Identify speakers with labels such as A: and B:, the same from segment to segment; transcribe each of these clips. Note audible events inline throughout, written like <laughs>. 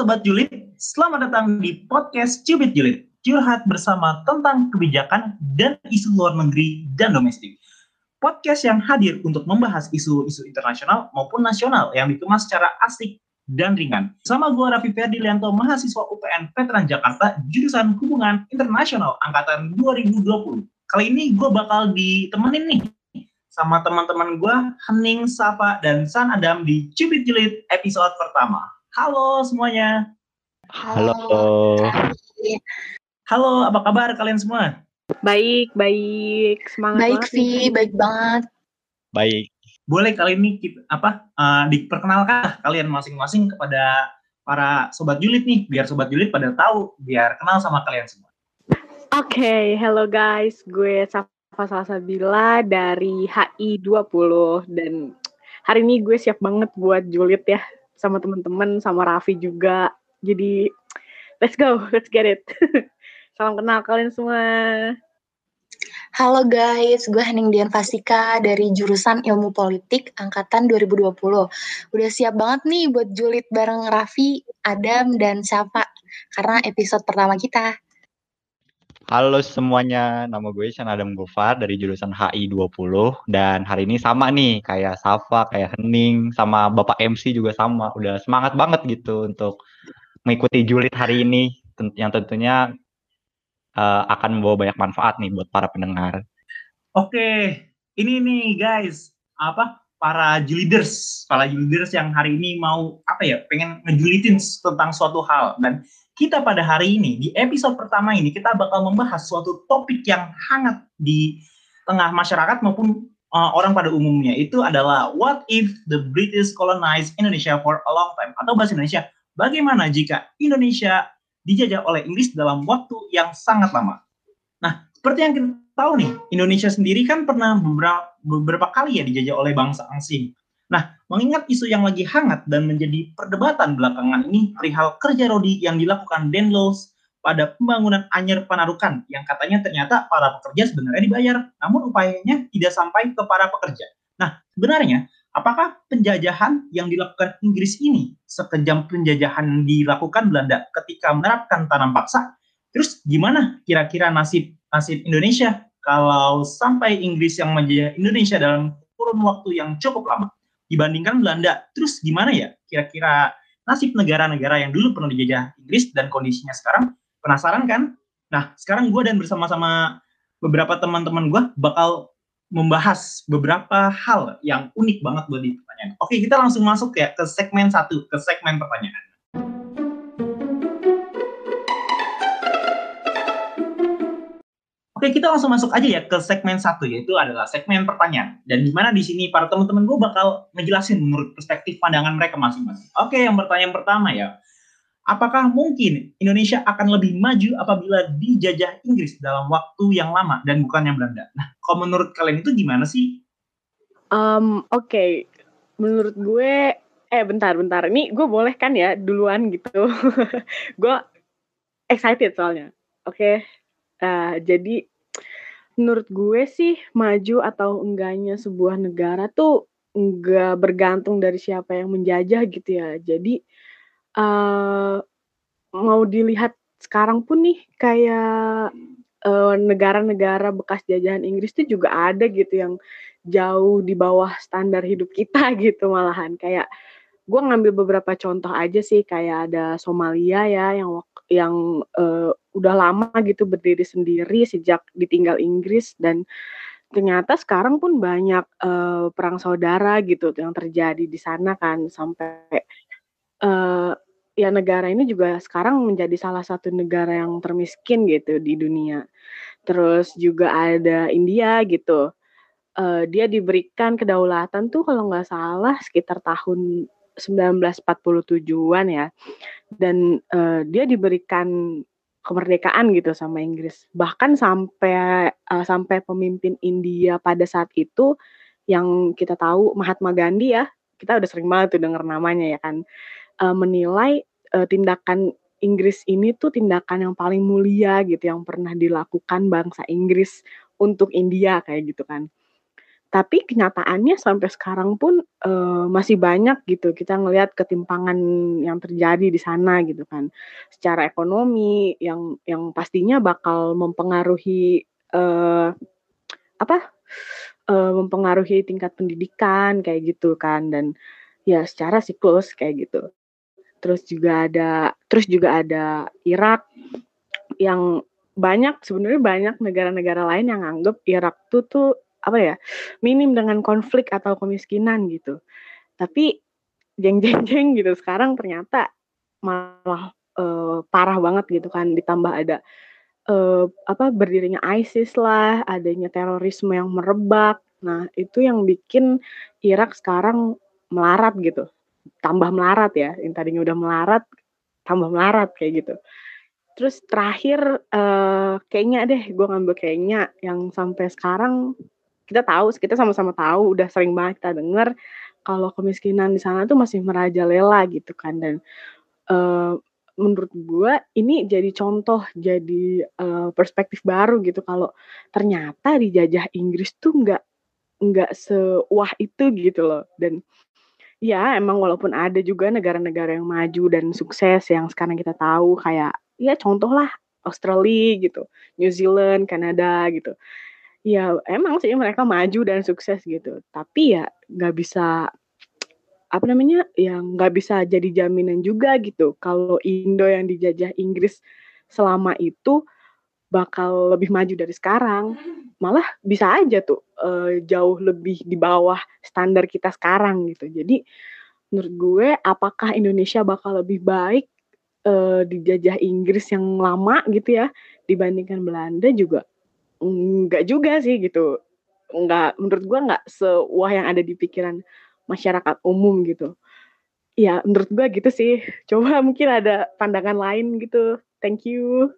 A: Sobat Julid, selamat datang di podcast Cubit Julid. Curhat bersama tentang kebijakan dan isu luar negeri dan domestik. Podcast yang hadir untuk membahas isu-isu internasional maupun nasional yang dikemas secara asik dan ringan. Sama gue Raffi Ferdilianto, mahasiswa UPN Veteran Jakarta, jurusan Hubungan Internasional Angkatan 2020. Kali ini gue bakal ditemenin nih sama teman-teman gue, Hening, Safa, dan San Adam di Cubit Julid episode pertama. Halo semuanya.
B: Halo.
A: Halo, apa kabar kalian semua?
C: Baik, baik. Semangat
B: Baik,
C: banget
B: Vi. Baik banget.
D: Baik.
A: Boleh kali ini kita, apa eh, diperkenalkan kalian masing-masing kepada para sobat julid nih, biar sobat julid pada tahu, biar kenal sama kalian semua.
C: Oke, hello guys. Gue Safa Salsabila dari HI 20 dan hari ini gue siap banget buat julid ya sama teman-teman sama Raffi juga. Jadi let's go, let's get it. <laughs> Salam kenal kalian semua.
B: Halo guys, gue Hening Dian Fasika dari jurusan Ilmu Politik angkatan 2020. Udah siap banget nih buat julid bareng Raffi, Adam, dan Syafa karena episode pertama kita.
D: Halo semuanya, nama gue Shan Adam Gofar dari jurusan HI 20 dan hari ini sama nih kayak Safa, kayak Hening, sama Bapak MC juga sama. Udah semangat banget gitu untuk mengikuti julid hari ini yang tentunya eh, akan membawa banyak manfaat nih buat para pendengar.
A: Oke, ini nih guys, apa para juliders, para juliders yang hari ini mau apa ya, pengen ngejulitin tentang suatu hal dan kita pada hari ini di episode pertama ini kita bakal membahas suatu topik yang hangat di tengah masyarakat maupun uh, orang pada umumnya itu adalah what if the British colonized Indonesia for a long time atau bahasa Indonesia bagaimana jika Indonesia dijajah oleh Inggris dalam waktu yang sangat lama. Nah, seperti yang kita tahu nih, Indonesia sendiri kan pernah beberapa, beberapa kali ya dijajah oleh bangsa asing. Nah, mengingat isu yang lagi hangat dan menjadi perdebatan belakangan ini perihal kerja rodi yang dilakukan Denlos pada pembangunan Anyer Panarukan yang katanya ternyata para pekerja sebenarnya dibayar, namun upayanya tidak sampai ke para pekerja. Nah, sebenarnya apakah penjajahan yang dilakukan Inggris ini sekejam penjajahan dilakukan Belanda ketika menerapkan tanam paksa? Terus gimana kira-kira nasib nasib Indonesia kalau sampai Inggris yang menjajah Indonesia dalam kurun waktu yang cukup lama dibandingkan Belanda? Terus gimana ya kira-kira nasib negara-negara yang dulu pernah dijajah Inggris dan kondisinya sekarang? Penasaran kan? Nah, sekarang gue dan bersama-sama beberapa teman-teman gue bakal membahas beberapa hal yang unik banget buat di pertanyaan. Oke, kita langsung masuk ya ke segmen satu, ke segmen pertanyaan. Oke, kita langsung masuk aja ya ke segmen satu, yaitu adalah segmen pertanyaan. Dan di mana di sini para teman-teman gue bakal ngejelasin menurut perspektif pandangan mereka masing-masing. Oke, yang pertanyaan pertama ya. Apakah mungkin Indonesia akan lebih maju apabila dijajah Inggris dalam waktu yang lama dan bukannya Belanda? Nah, kalau menurut kalian itu gimana sih?
C: Um, Oke, menurut gue, eh bentar-bentar, ini gue boleh kan ya duluan gitu. <laughs> gue excited soalnya. Oke, Eh, jadi menurut gue sih maju atau enggaknya sebuah negara tuh enggak bergantung dari siapa yang menjajah gitu ya. Jadi eh mau dilihat sekarang pun nih kayak eh, negara-negara bekas jajahan Inggris tuh juga ada gitu yang jauh di bawah standar hidup kita <laughs> gitu malahan kayak gue ngambil beberapa contoh aja sih kayak ada Somalia ya yang wak- yang eh, udah lama gitu berdiri sendiri sejak ditinggal Inggris dan ternyata sekarang pun banyak eh, perang saudara gitu yang terjadi di sana kan sampai eh, ya negara ini juga sekarang menjadi salah satu negara yang termiskin gitu di dunia. Terus juga ada India gitu. Eh, dia diberikan kedaulatan tuh kalau nggak salah sekitar tahun 1947-an ya. Dan eh, dia diberikan kemerdekaan gitu sama Inggris. Bahkan sampai eh, sampai pemimpin India pada saat itu yang kita tahu Mahatma Gandhi ya, kita udah sering banget tuh denger namanya ya kan, eh, menilai eh, tindakan Inggris ini tuh tindakan yang paling mulia gitu yang pernah dilakukan bangsa Inggris untuk India kayak gitu kan. Tapi kenyataannya sampai sekarang pun uh, masih banyak gitu. Kita ngelihat ketimpangan yang terjadi di sana gitu kan. Secara ekonomi yang yang pastinya bakal mempengaruhi uh, apa? Uh, mempengaruhi tingkat pendidikan kayak gitu kan. Dan ya secara siklus kayak gitu. Terus juga ada terus juga ada Irak yang banyak sebenarnya banyak negara-negara lain yang anggap Irak tuh tuh apa ya minim dengan konflik atau kemiskinan gitu. Tapi jeng jeng jeng gitu sekarang ternyata malah uh, parah banget gitu kan ditambah ada uh, apa berdirinya ISIS lah adanya terorisme yang merebak. Nah itu yang bikin Irak sekarang melarat gitu. Tambah melarat ya yang tadinya udah melarat tambah melarat kayak gitu. Terus terakhir uh, kayaknya deh gue ngambil kayaknya yang sampai sekarang kita tahu kita sama-sama tahu udah sering banget kita dengar kalau kemiskinan di sana tuh masih merajalela gitu kan. Dan uh, menurut gue ini jadi contoh jadi uh, perspektif baru gitu kalau ternyata dijajah Inggris tuh nggak nggak sewah itu gitu loh. Dan ya emang walaupun ada juga negara-negara yang maju dan sukses yang sekarang kita tahu kayak ya contoh lah Australia gitu New Zealand Kanada gitu ya emang sih mereka maju dan sukses gitu. Tapi ya nggak bisa apa namanya ya nggak bisa jadi jaminan juga gitu. Kalau Indo yang dijajah Inggris selama itu bakal lebih maju dari sekarang. Malah bisa aja tuh uh, jauh lebih di bawah standar kita sekarang gitu. Jadi menurut gue apakah Indonesia bakal lebih baik uh, dijajah Inggris yang lama gitu ya dibandingkan Belanda juga Enggak juga sih gitu. Enggak menurut gua enggak sewah yang ada di pikiran masyarakat umum gitu. Ya menurut gua gitu sih. Coba mungkin ada pandangan lain gitu. Thank you.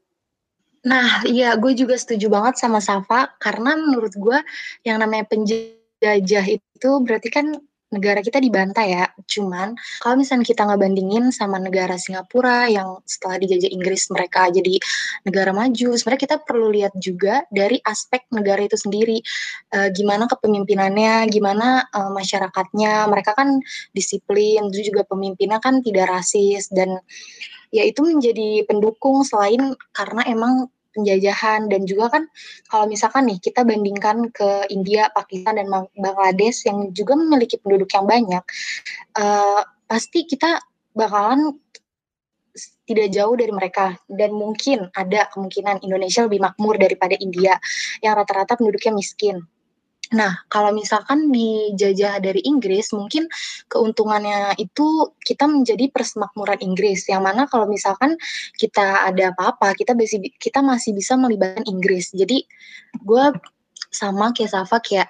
B: Nah, iya gue juga setuju banget sama Safa karena menurut gue yang namanya penjajah itu berarti kan negara kita dibantai ya. Cuman kalau misalnya kita ngebandingin sama negara Singapura yang setelah dijajah Inggris mereka jadi negara maju, sebenarnya kita perlu lihat juga dari aspek negara itu sendiri. E, gimana kepemimpinannya, gimana e, masyarakatnya. Mereka kan disiplin, juga pemimpinnya kan tidak rasis dan ya itu menjadi pendukung selain karena emang penjajahan dan juga kan kalau misalkan nih kita bandingkan ke India, Pakistan dan Bangladesh yang juga memiliki penduduk yang banyak, uh, pasti kita bakalan tidak jauh dari mereka dan mungkin ada kemungkinan Indonesia lebih makmur daripada India yang rata-rata penduduknya miskin. Nah, kalau misalkan dijajah dari Inggris, mungkin keuntungannya itu kita menjadi persemakmuran Inggris. Yang mana kalau misalkan kita ada apa-apa, kita kita masih bisa melibatkan Inggris. Jadi gue sama kayak Safa kayak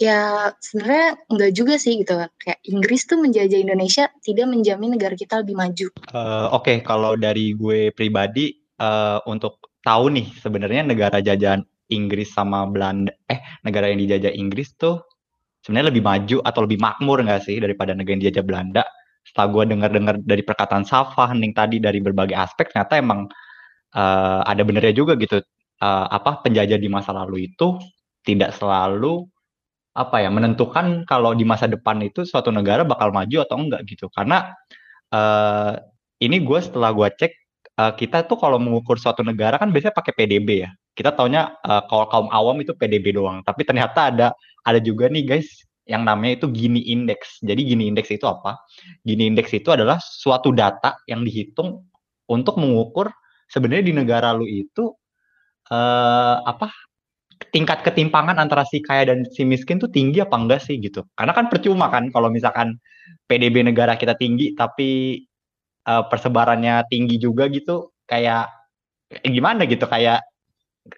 B: ya sebenarnya enggak juga sih gitu kayak Inggris tuh menjajah Indonesia tidak menjamin negara kita lebih maju.
D: Uh, Oke okay, kalau dari gue pribadi uh, untuk tahu nih sebenarnya negara jajahan Inggris sama Belanda eh negara yang dijajah Inggris tuh sebenarnya lebih maju atau lebih makmur nggak sih daripada negara yang dijajah Belanda? Setelah gue dengar-dengar dari perkataan Safa Hening tadi dari berbagai aspek ternyata emang uh, ada benernya juga gitu. Uh, apa penjajah di masa lalu itu tidak selalu apa ya menentukan kalau di masa depan itu suatu negara bakal maju atau enggak gitu. Karena uh, ini gue setelah gue cek kita tuh kalau mengukur suatu negara kan biasanya pakai PDB ya kita taunya uh, kalau kaum awam itu PDB doang, tapi ternyata ada ada juga nih guys yang namanya itu Gini Index. Jadi Gini Index itu apa? Gini Index itu adalah suatu data yang dihitung untuk mengukur sebenarnya di negara lu itu uh, apa tingkat ketimpangan antara si kaya dan si miskin tuh tinggi apa enggak sih gitu. Karena kan percuma kan kalau misalkan PDB negara kita tinggi tapi uh, persebarannya tinggi juga gitu kayak gimana gitu kayak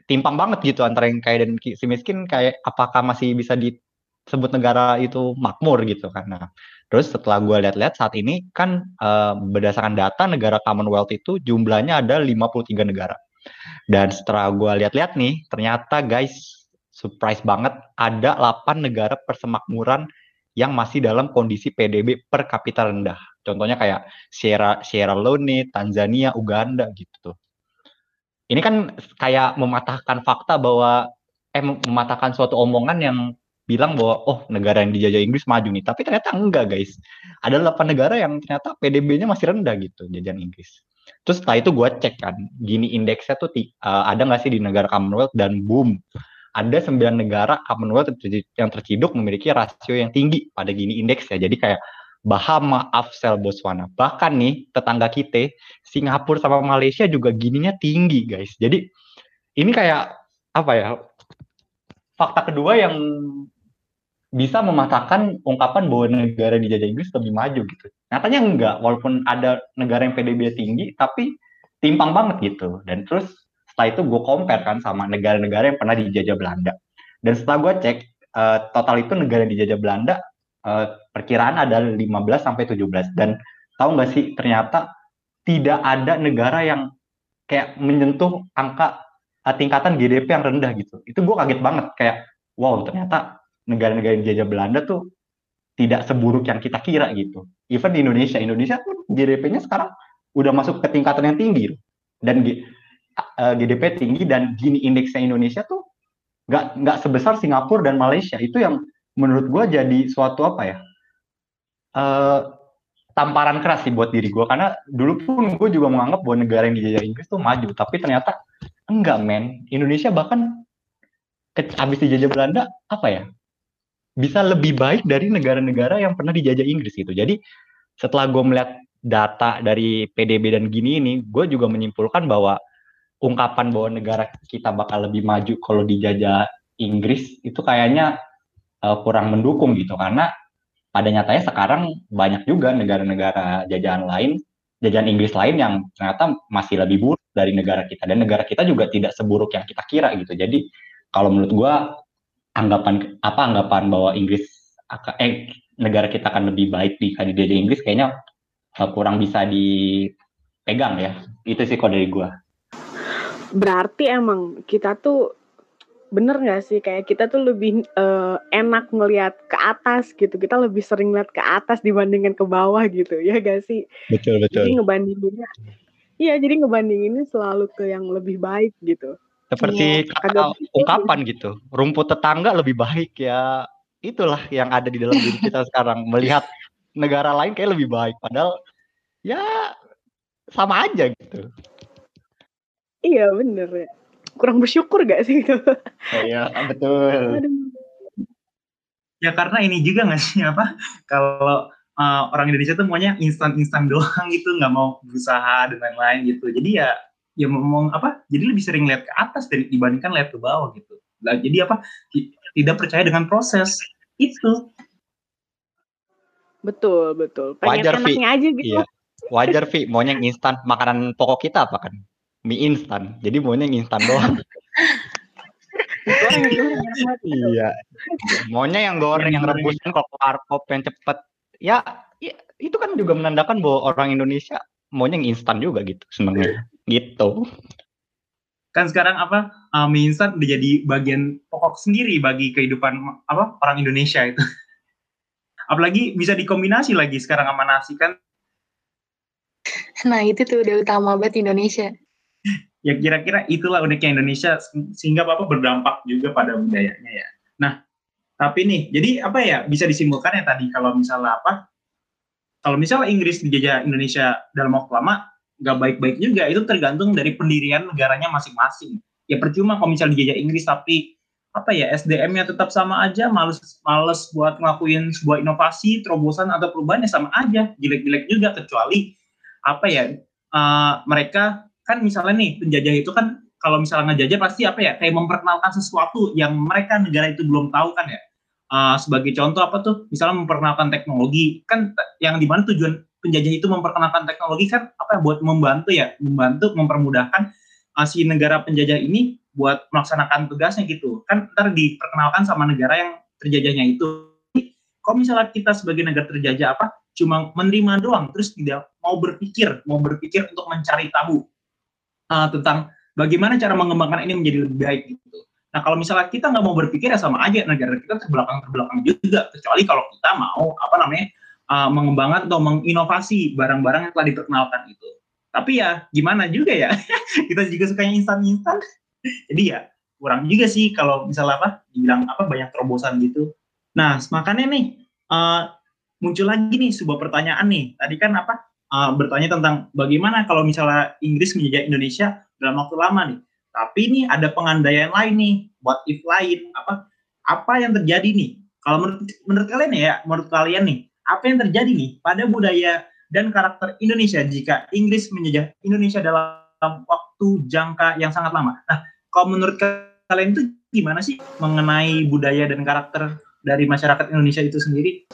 D: timpang banget gitu antara yang kaya dan si miskin kayak apakah masih bisa disebut negara itu makmur gitu karena terus setelah gue lihat-lihat saat ini kan uh, berdasarkan data negara Commonwealth itu jumlahnya ada 53 negara. Dan setelah gue lihat-lihat nih ternyata guys surprise banget ada 8 negara persemakmuran yang masih dalam kondisi PDB per kapita rendah. Contohnya kayak Sierra Sierra Leone, Tanzania, Uganda gitu ini kan kayak mematahkan fakta bahwa eh mematahkan suatu omongan yang bilang bahwa oh negara yang dijajah Inggris maju nih, tapi ternyata enggak guys. Ada 8 negara yang ternyata PDB-nya masih rendah gitu jajahan Inggris. Terus setelah itu gue cek kan, gini indeksnya tuh uh, ada nggak sih di negara Commonwealth dan boom, ada 9 negara Commonwealth yang terciduk memiliki rasio yang tinggi pada gini indeks ya. Jadi kayak Bahama, Afsel, Botswana. Bahkan nih tetangga kita, Singapura sama Malaysia juga gininya tinggi guys. Jadi ini kayak apa ya? Fakta kedua yang bisa mematahkan ungkapan bahwa negara dijajah Inggris lebih maju gitu. Nyatanya enggak, walaupun ada negara yang PDB tinggi, tapi timpang banget gitu. Dan terus setelah itu gue compare kan sama negara-negara yang pernah dijajah Belanda. Dan setelah gue cek, uh, total itu negara dijajah Belanda uh, perkiraan ada 15 sampai 17 dan tahu nggak sih ternyata tidak ada negara yang kayak menyentuh angka uh, tingkatan GDP yang rendah gitu. Itu gue kaget banget kayak wow ternyata negara-negara yang dijajah Belanda tuh tidak seburuk yang kita kira gitu. Even di Indonesia, Indonesia pun GDP-nya sekarang udah masuk ke tingkatan yang tinggi dan uh, GDP tinggi dan gini indeksnya Indonesia tuh nggak nggak sebesar Singapura dan Malaysia itu yang menurut gue jadi suatu apa ya uh, tamparan keras sih buat diri gue karena dulu pun gue juga menganggap bahwa negara yang dijajah Inggris tuh maju. Tapi ternyata enggak men. Indonesia bahkan habis dijajah Belanda apa ya bisa lebih baik dari negara-negara yang pernah dijajah Inggris gitu. Jadi setelah gue melihat data dari PDB dan gini ini gue juga menyimpulkan bahwa ungkapan bahwa negara kita bakal lebih maju kalau dijajah Inggris itu kayaknya uh, kurang mendukung gitu. Karena pada nyatanya sekarang banyak juga negara-negara jajahan lain jajahan Inggris lain yang ternyata masih lebih buruk dari negara kita. Dan negara kita juga tidak seburuk yang kita kira gitu. Jadi kalau menurut gua anggapan apa anggapan bahwa Inggris eh negara kita akan lebih baik di dijajah Inggris kayaknya uh, kurang bisa dipegang ya. Itu sih kalau dari gua.
C: Berarti emang kita tuh bener gak sih? Kayak kita tuh lebih uh, enak ngelihat ke atas gitu. Kita lebih sering lihat ke atas dibandingkan ke bawah gitu ya gak sih?
D: Betul betul.
C: jadi ngebandinginnya iya jadi ngebandinginnya selalu ke yang lebih baik gitu.
D: Seperti ya, kata ungkapan gitu rumput tetangga lebih baik. Ya itulah yang ada di dalam diri kita sekarang melihat negara lain kayak lebih baik padahal ya sama aja gitu.
C: Iya bener ya. Kurang bersyukur gak sih itu? <laughs>
D: Oh, iya betul. Aduh.
A: Ya karena ini juga gak sih <laughs> apa kalau uh, orang Indonesia tuh maunya instan-instan <laughs> doang gitu nggak mau berusaha dan lain-lain gitu. Jadi ya ya ngomong apa? Jadi lebih sering lihat ke atas dari dibandingkan lihat ke bawah gitu. Nah, jadi apa? Tidak percaya dengan proses itu.
C: Betul betul. Pengen Wajar, enaknya Vi. aja gitu. Iya.
D: Wajar Vi, maunya yang instan. Makanan pokok kita apa kan? Mie instan. Jadi maunya yang instan doang. <laughs> iya. Maunya yang goreng, yang rebus kan kalau warkop yang cepet. Ya, ya, itu kan juga menandakan bahwa orang Indonesia maunya yang instan juga gitu senengnya. Gitu.
A: Kan sekarang apa uh, mie instan udah jadi bagian pokok sendiri bagi kehidupan apa orang Indonesia itu. <laughs> Apalagi bisa dikombinasi lagi sekarang sama nasi kan.
B: Nah itu tuh udah utama banget Indonesia
A: ya kira-kira itulah uniknya Indonesia sehingga apa berdampak juga pada budayanya ya. Nah, tapi nih, jadi apa ya bisa disimpulkan ya tadi kalau misalnya apa? Kalau misalnya Inggris dijajah Indonesia dalam waktu lama, nggak baik-baik juga. Itu tergantung dari pendirian negaranya masing-masing. Ya percuma kalau misalnya dijajah Inggris tapi apa ya SDM-nya tetap sama aja, males males buat ngelakuin sebuah inovasi, terobosan atau perubahan ya sama aja, jelek-jelek juga kecuali apa ya uh, mereka kan misalnya nih penjajah itu kan kalau misalnya ngejajah pasti apa ya kayak memperkenalkan sesuatu yang mereka negara itu belum tahu kan ya. Uh, sebagai contoh apa tuh? Misalnya memperkenalkan teknologi. Kan yang di mana tujuan penjajah itu memperkenalkan teknologi kan apa ya buat membantu ya membantu mempermudahkan uh, si negara penjajah ini buat melaksanakan tugasnya gitu. Kan ntar diperkenalkan sama negara yang terjajahnya itu. Kalau misalnya kita sebagai negara terjajah apa cuma menerima doang terus tidak mau berpikir mau berpikir untuk mencari tahu uh, tentang bagaimana cara mengembangkan ini menjadi lebih baik gitu. Nah kalau misalnya kita nggak mau berpikir ya sama aja negara kita terbelakang terbelakang juga kecuali kalau kita mau apa namanya uh, mengembangkan atau menginovasi barang-barang yang telah diperkenalkan itu. Tapi ya gimana juga ya <laughs> kita juga sukanya instan-instan. Jadi ya kurang juga sih kalau misalnya apa dibilang apa banyak terobosan gitu. Nah makanya nih uh, muncul lagi nih sebuah pertanyaan nih. Tadi kan apa uh, bertanya tentang bagaimana kalau misalnya Inggris menjajah Indonesia dalam waktu lama nih. Tapi ini ada pengandaian lain nih, what if lain apa apa yang terjadi nih? Kalau menurut menurut kalian ya, menurut kalian nih, apa yang terjadi nih pada budaya dan karakter Indonesia jika Inggris menjajah Indonesia dalam waktu jangka yang sangat lama? Nah, kalau menurut kalian itu gimana sih mengenai budaya dan karakter dari masyarakat Indonesia itu sendiri?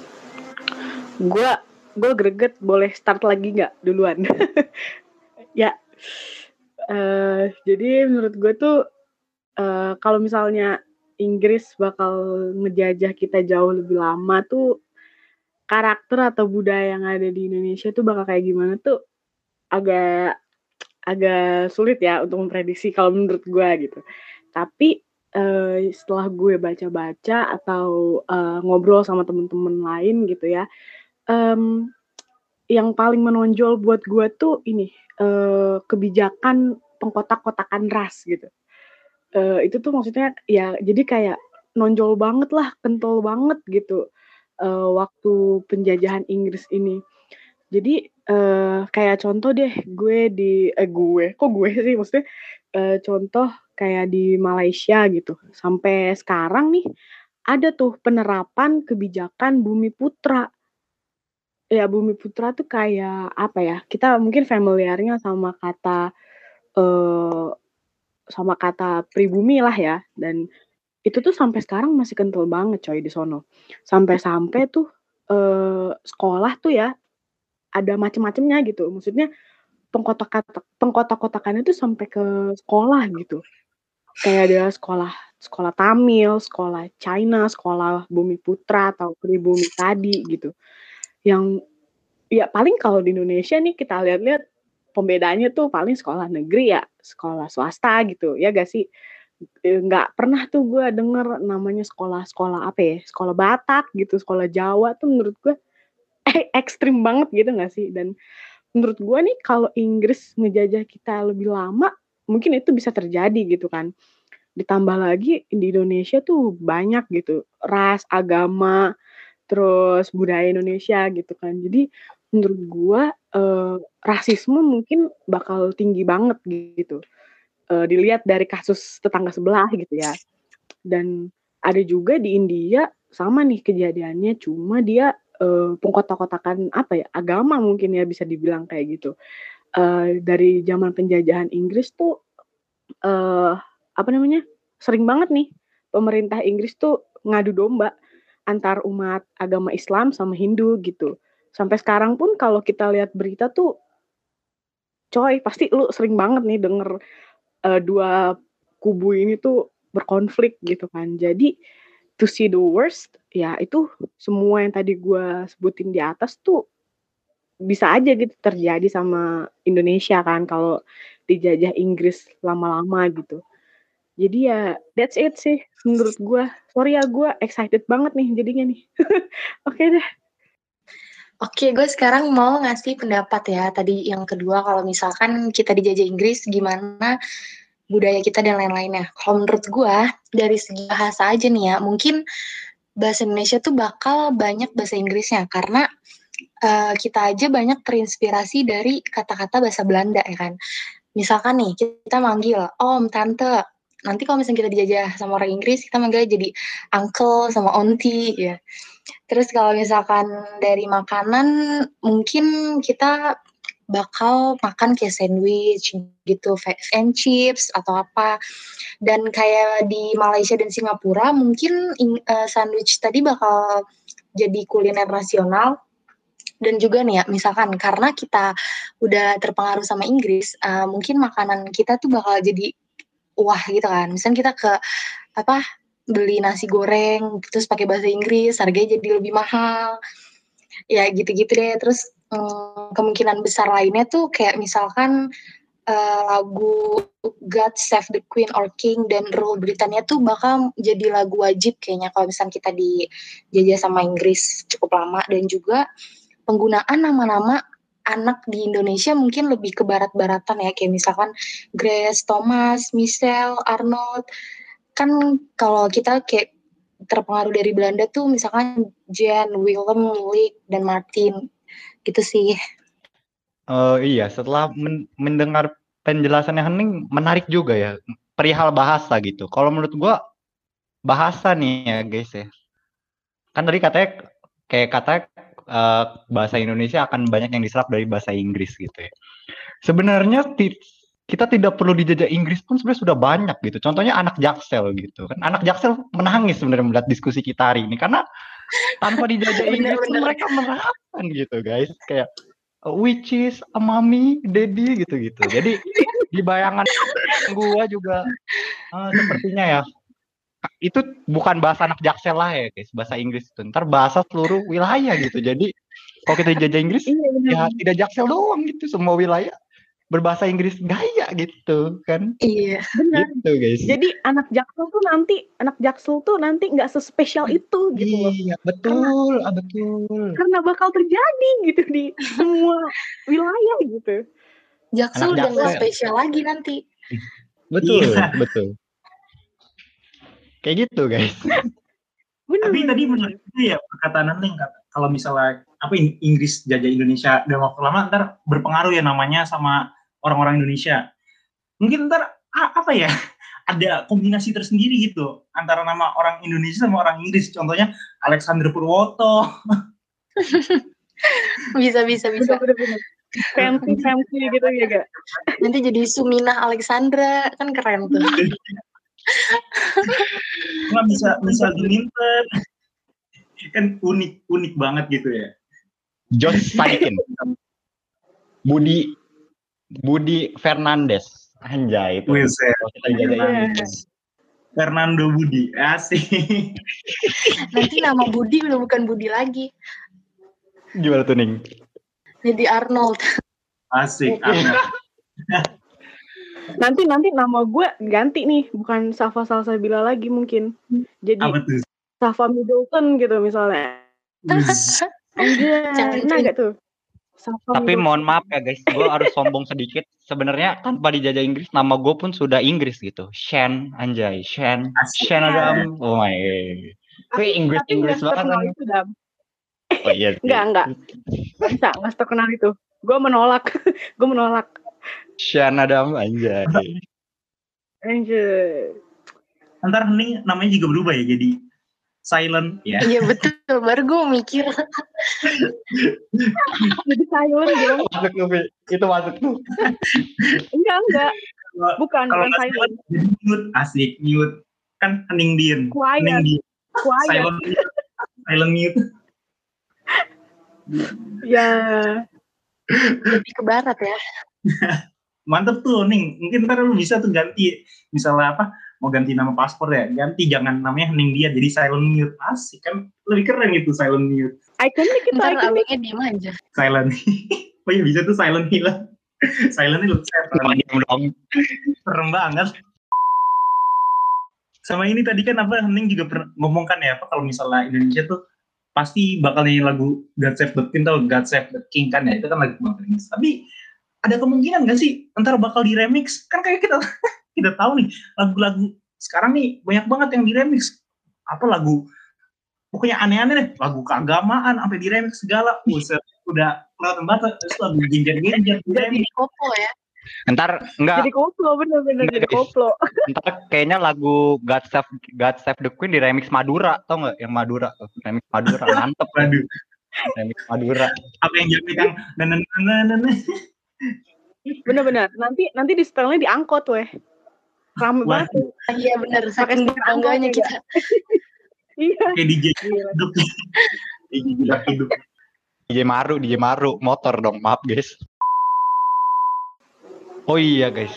C: Gue gue greget boleh start lagi nggak duluan? <laughs> ya, uh, jadi menurut gue tuh uh, kalau misalnya Inggris bakal ngejajah kita jauh lebih lama tuh karakter atau budaya yang ada di Indonesia tuh bakal kayak gimana tuh agak agak sulit ya untuk memprediksi kalau menurut gue gitu. Tapi uh, setelah gue baca-baca atau uh, ngobrol sama temen-temen lain gitu ya, um, yang paling menonjol buat gue tuh ini uh, kebijakan pengkotak-kotakan ras gitu. Uh, itu tuh maksudnya ya jadi kayak nonjol banget lah, kental banget gitu uh, waktu penjajahan Inggris ini. Jadi uh, kayak contoh deh gue di eh gue kok gue sih maksudnya uh, contoh kayak di Malaysia gitu sampai sekarang nih ada tuh penerapan kebijakan Bumi Putra. Ya Bumi Putra tuh kayak apa ya? Kita mungkin familiarnya sama kata uh, sama kata pribumi lah ya dan itu tuh sampai sekarang masih kental banget coy di sono. Sampai-sampai tuh uh, sekolah tuh ya ada macam-macamnya gitu. Maksudnya pengkotak pengkotak-kotakan itu sampai ke sekolah gitu. Kayak ada sekolah sekolah Tamil, sekolah China, sekolah Bumi Putra atau Pribumi tadi gitu. Yang ya paling kalau di Indonesia nih kita lihat-lihat pembedanya tuh paling sekolah negeri ya, sekolah swasta gitu. Ya gak sih? E, nggak pernah tuh gue denger namanya sekolah-sekolah apa ya, sekolah Batak gitu, sekolah Jawa tuh menurut gue eh, ekstrim banget gitu gak sih? Dan menurut gue nih kalau Inggris ngejajah kita lebih lama, mungkin itu bisa terjadi gitu kan. Ditambah lagi di Indonesia tuh banyak gitu, ras, agama, terus budaya Indonesia gitu kan. Jadi menurut gue eh, rasisme mungkin bakal tinggi banget gitu. Eh, dilihat dari kasus tetangga sebelah gitu ya. Dan ada juga di India sama nih kejadiannya, cuma dia uh, pengkotak-kotakan apa ya agama mungkin ya bisa dibilang kayak gitu uh, dari zaman penjajahan Inggris tuh uh, apa namanya sering banget nih pemerintah Inggris tuh ngadu domba antar umat agama Islam sama Hindu gitu. Sampai sekarang pun kalau kita lihat berita tuh coy pasti lu sering banget nih denger uh, dua kubu ini tuh berkonflik gitu kan. Jadi to see the worst ya itu semua yang tadi gue sebutin di atas tuh bisa aja gitu terjadi sama Indonesia kan kalau dijajah Inggris lama-lama gitu jadi ya that's it sih menurut gue sorry ya gue excited banget nih jadinya nih <laughs> oke okay deh
B: Oke, gue sekarang mau ngasih pendapat ya. Tadi yang kedua, kalau misalkan kita dijajah Inggris, gimana budaya kita dan lain-lainnya. Kalau menurut gue dari segi bahasa aja nih ya, mungkin bahasa Indonesia tuh bakal banyak bahasa Inggrisnya karena uh, kita aja banyak terinspirasi dari kata-kata bahasa Belanda ya kan. Misalkan nih kita manggil om, tante. Nanti kalau misalnya kita dijajah sama orang Inggris, kita manggil jadi uncle sama auntie ya. Terus kalau misalkan dari makanan, mungkin kita bakal makan kayak sandwich gitu, fish and chips atau apa. Dan kayak di Malaysia dan Singapura mungkin uh, sandwich tadi bakal jadi kuliner nasional dan juga nih ya misalkan karena kita udah terpengaruh sama Inggris uh, mungkin makanan kita tuh bakal jadi wah gitu kan. Misalnya kita ke apa beli nasi goreng terus pakai bahasa Inggris harganya jadi lebih mahal. Ya gitu-gitu deh. Terus um, kemungkinan besar lainnya tuh kayak misalkan uh, lagu God Save the Queen or King dan Rule Britania tuh bakal jadi lagu wajib kayaknya kalau misalnya kita dijajah sama Inggris cukup lama. Dan juga penggunaan nama-nama anak di Indonesia mungkin lebih ke barat-baratan ya kayak misalkan Grace, Thomas, Michelle, Arnold kan kalau kita kayak terpengaruh dari Belanda tuh misalkan Jan, Willem, Lick, dan Martin gitu sih.
D: Oh iya, setelah men mendengar penjelasannya Hening menarik juga ya perihal bahasa gitu. Kalau menurut gua bahasa nih ya guys ya. Kan tadi katanya kayak kata uh, bahasa Indonesia akan banyak yang diserap dari bahasa Inggris gitu ya. Sebenarnya kita tidak perlu dijajah Inggris pun sebenarnya sudah banyak gitu. Contohnya anak Jaksel gitu kan. Anak Jaksel menangis sebenarnya melihat diskusi kita hari ini karena tanpa dijajah <laughs> Inggris pun mereka merasakan gitu guys. Kayak which is a mommy, daddy gitu-gitu. Jadi di bayangan gua juga uh, sepertinya ya itu bukan bahasa anak Jaksel lah ya guys, bahasa Inggris itu. Ntar bahasa seluruh wilayah gitu. Jadi kalau kita dijajah Inggris iya, ya tidak Jaksel doang gitu, semua wilayah berbahasa Inggris gaya gitu kan?
B: Iya
C: benar. Gitu guys. Jadi anak jaksel tuh nanti anak jaksel tuh nanti nggak sespesial itu gitu loh.
D: Iya betul. Karena, ah, betul.
C: Karena bakal terjadi gitu di semua wilayah gitu.
B: Jaksel udah nggak spesial lagi nanti.
D: Betul iya. betul kayak gitu guys <laughs>
A: Bener, Tapi tadi menarik ya perkataan Neng kalau misalnya apa Inggris jajah Indonesia dalam waktu lama ntar berpengaruh ya namanya sama orang-orang Indonesia. Mungkin ntar apa ya <laughs> ada kombinasi tersendiri gitu antara nama orang Indonesia sama orang Inggris. Contohnya Alexander Purwoto. <laughs>
B: bisa bisa bisa.
C: Fancy fancy gitu ya gak?
B: Nanti jadi Sumina Alexandra kan keren tuh.
A: Nggak bisa bisa diminter. Kan unik unik banget gitu ya.
D: Josh Sadikin. Budi Budi Fernandes. Anjay itu.
A: Fernando Budi. Asik.
B: Nanti nama Budi udah bukan Budi lagi.
D: Gimana tuh, Ning?
B: Jadi Arnold.
A: Asik, Arnold. <laughs>
C: nanti nanti nama gue ganti nih, bukan Safa Salsabila lagi mungkin. Jadi Safa Middleton gitu misalnya. Anjir, enak gak tuh?
D: Tapi mohon maaf ya guys, gue harus sombong sedikit. Sebenarnya tanpa dijajah Inggris, nama gue pun sudah Inggris gitu. Shen, anjay, Shen, Shen Adam. Oh my. Tapi Inggris Inggris banget kan.
C: Oh iya. Enggak, enggak. Bisa, enggak terkenal itu. Gue menolak. <laughs> gue menolak.
D: Shen Adam, anjay.
C: Anjay.
A: Ntar nih namanya juga berubah ya jadi silent ya.
B: Iya betul, baru gue mikir.
C: Jadi silent gitu.
D: Masuk tuh, itu masuk tuh.
C: enggak, enggak. Bukan, Kalau bukan silent.
A: Jadi mute, asik, mute. Kan hening diem.
C: Quiet. Hening diem. Quiet.
A: Silent, silent mute.
C: ya.
B: Lebih ke barat ya. <laughs>
A: Mantep tuh, Ning. Mungkin ntar lu bisa tuh ganti. Misalnya apa, mau ganti nama paspor ya ganti jangan namanya hening dia jadi silent mute. Asik kan? Lebih keren gitu silent mute.
C: Ikonnya kita
B: Ntar abangnya diem aja.
A: Silent <laughs> oh iya bisa tuh silent hilang silent itu serem dong serem banget. Sama ini tadi kan apa hening juga pernah ngomongkan ya apa kalau misalnya Indonesia tuh pasti bakal nyanyi lagu God Save the King tau? God Save the King kan ya itu kan lagu banget tapi ada kemungkinan gak sih ntar bakal di remix kan kayak kita <laughs> kita tahu nih lagu-lagu sekarang nih banyak banget yang diremix. Apa lagu pokoknya aneh-aneh deh lagu keagamaan sampai diremix segala. Buset, udah kelihatan banget terus lagu genjer-genjer
B: jadi koplo ya.
D: Ntar enggak
C: jadi koplo bener-bener jadi koplo.
D: Ntar kayaknya lagu God Save God Save the Queen di remix Madura tau nggak? Yang Madura remix Madura mantep.
A: Waduh.
D: remix Madura.
A: Apa yang jadi kan dan dan
C: bener-bener nanti nanti di setelnya diangkot weh Rame banget.
B: Iya benar, saking bangganya kita. <laughs>
C: iya.
A: Kayak DJ hidup. <laughs> DJ hidup.
D: DJ Maru, DJ Maru, motor dong, maaf guys. Oh iya guys,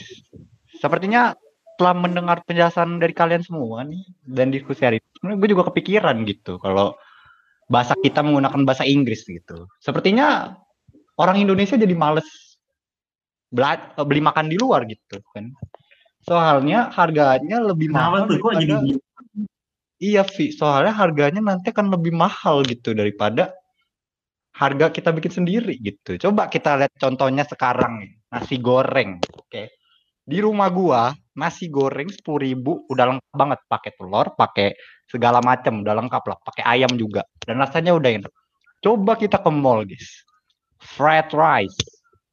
D: sepertinya setelah mendengar penjelasan dari kalian semua nih dan diskusi hari ini, gue juga kepikiran gitu kalau bahasa kita menggunakan bahasa Inggris gitu. Sepertinya orang Indonesia jadi males beli makan di luar gitu kan. Soalnya harganya lebih mahal
A: tuh, daripada jadi...
D: Iya, Vi. Soalnya harganya nanti akan lebih mahal gitu daripada harga kita bikin sendiri gitu. Coba kita lihat contohnya sekarang nih, nasi goreng. Oke. Di rumah gua nasi goreng sepuluh ribu udah lengkap banget pakai telur pakai segala macam udah lengkap lah pakai ayam juga dan rasanya udah enak coba kita ke mall guys fried rice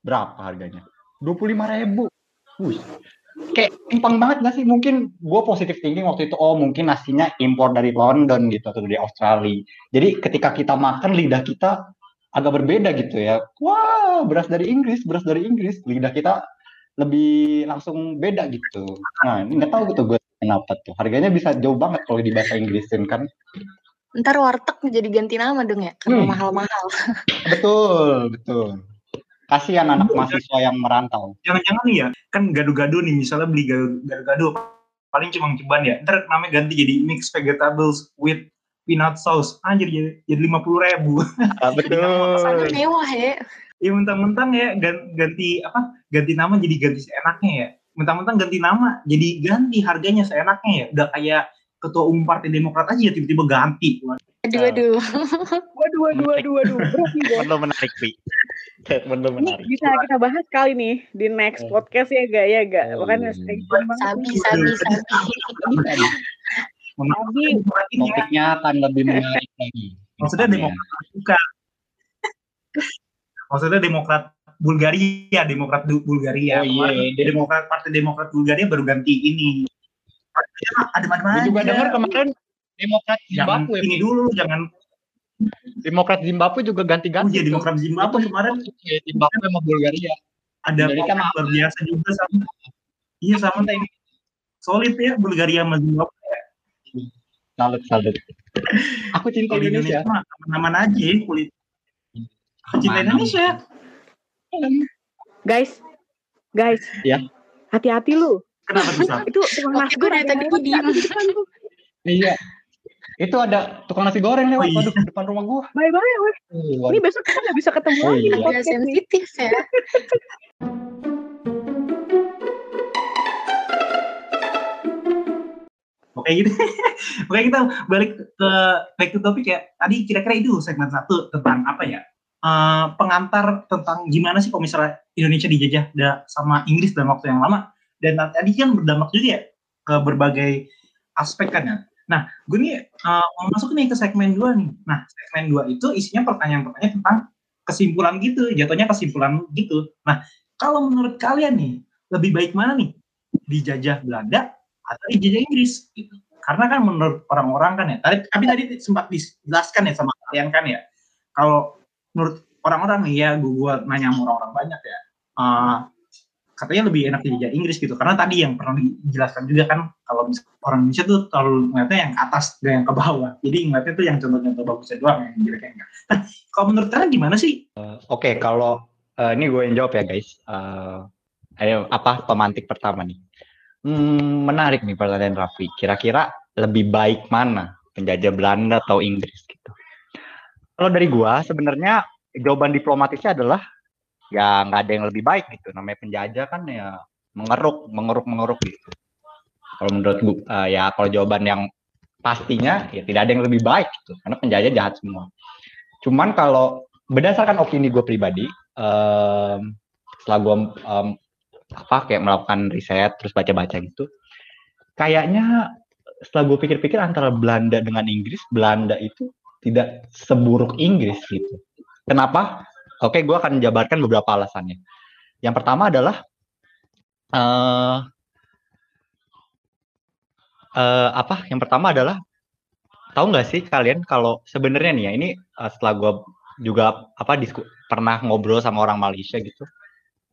D: berapa harganya dua puluh lima ribu. Wih, kayak timpang banget gak sih? Mungkin gue positif thinking waktu itu oh mungkin nasinya impor dari London gitu atau dari Australia. Jadi ketika kita makan lidah kita agak berbeda gitu ya. Wah beras dari Inggris beras dari Inggris. Lidah kita lebih langsung beda gitu. Nah ini nggak tahu gitu gue kenapa tuh. Harganya bisa jauh banget kalau di bahasa Inggrisin kan?
B: Ntar warteg jadi ganti nama dong ya, karena
D: Hmm.
B: mahal-mahal. <laughs>
D: betul betul kasihan anak mahasiswa yang merantau
A: Jangan-jangan nih ya, kan gado-gado nih, misalnya beli gado-gado, paling cuma ceban ya. Ntar namanya ganti jadi mixed vegetables with peanut sauce. Anjir, jadi, jadi 50 ribu.
D: Ah, <laughs> betul
B: mewah ya.
A: ya mentang-mentang ya gan- ganti apa ganti nama jadi ganti seenaknya ya mentang-mentang ganti nama jadi ganti harganya seenaknya ya udah kayak ketua umum partai demokrat aja ya tiba-tiba ganti
B: Aduh, aduh.
C: Waduh, waduh, waduh, waduh.
D: Lo menarik Pi statement lo
C: Ini
D: menarik
C: bisa kita bahas kali nih di next
D: Oh.
C: podcast ya gak ya gak
D: Oh,
C: makanya
D: iya.
C: stay tune banget
B: Sabi, sabi, sabi.
C: Sabi.
D: topiknya akan lebih menarik lagi
A: maksudnya demokrat bukan maksudnya demokrat Bulgaria demokrat Du- Bulgaria
D: Oh, iya.
A: Kemarin demokrat partai demokrat Bulgaria baru ganti ini ada mana
D: Gue juga dengar kemarin Demokrat
A: jangan
D: Zimbabwe,
A: ini dulu jangan
D: Demokrat Zimbabwe juga
A: oh
D: ganti-ganti.
A: iya
D: tuh.
A: demokrat Zimbabwe kemarin
D: Ya, Zimbabwe sama Bulgaria.
A: ada
D: Jadi kan
A: luar biasa juga sama iya sama kayak solid ya Bulgaria sama Zimbabwe
D: Salut, salut. Aku cinta
A: di
D: Indonesia.
A: Indonesia mah aman-aman aja ya, kulit aku cinta
D: Aman.
A: Indonesia
C: Guys, guys.
D: Ya.
C: Hati-hati lu.
A: kenapa susah
C: Itu tukang nasi
B: gue dari tadi
C: lewat
B: diem.
D: Iya. Itu ada tukang nasi goreng lewat
A: Oh, iya.
D: waduh di depan rumah gua.
C: Bye bye. weh.
D: Oh,
C: Ini besok kita nggak bisa ketemu
D: Oh,
C: lagi di
D: iya.
B: Agak
C: podcast nih.
B: sensitif ya.
A: Oke gitu. <laughs> Oke kita balik ke back to topic ya. Tadi kira-kira itu segmen satu tentang apa ya? Eh, pengantar tentang gimana sih kalau misalnya Indonesia dijajah da- sama Inggris dalam waktu yang lama. Dan tadi kan berdampak juga ya ke berbagai aspek kan ya. Nah, gue nih eh, mau masuk nih ke segmen 2 nih. Nah, segmen 2 itu isinya pertanyaan-pertanyaan tentang kesimpulan gitu, jatuhnya kesimpulan gitu. Nah, kalau menurut kalian nih, lebih baik mana nih? Dijajah Belanda atau dijajah Inggris gitu. Karena kan menurut orang-orang kan ya, tadi tapi tadi sempat dijelaskan ya sama kalian kan ya. Kalau menurut orang-orang nih ya, gue, gue nanya sama orang-orang banyak ya. eh, katanya lebih enak dijajah Inggris gitu. Karena tadi yang pernah dijelaskan juga kan kalau orang Indonesia tuh terlalu ngeliatnya yang ke atas dan yang ke bawah. Jadi ngeliatnya tuh yang contoh-contoh bagusnya doang yang jeleknya enggak. Nah, kalau menurut kalian gimana sih?
D: Oke, kalau eh, ini gue yang jawab ya guys. Eh, ayo apa pemantik pertama nih? Hmm, menarik nih pertanyaan Raffi. Kira-kira lebih baik mana penjajah Belanda atau Inggris gitu? Kalau dari gua sebenarnya jawaban diplomatisnya adalah ya nggak ada yang lebih baik gitu. Namanya penjajah kan ya mengeruk, mengeruk, mengeruk gitu. Kalau menurut gua eh, ya kalau jawaban yang pastinya ya tidak ada yang lebih baik gitu. Karena penjajah jahat semua. Cuman kalau berdasarkan opini gue pribadi, em, setelah gue em, apa kayak melakukan riset terus baca-baca gitu, kayaknya setelah gue pikir-pikir antara Belanda dengan Inggris, Belanda itu tidak seburuk Inggris gitu. Kenapa? Oke, gue akan jabarkan beberapa alasannya. Yang pertama adalah eh eh, apa? Yang pertama adalah tahu nggak sih kalian kalau sebenarnya nih ya ini eh, setelah gue juga apa disku, pernah ngobrol sama orang Malaysia gitu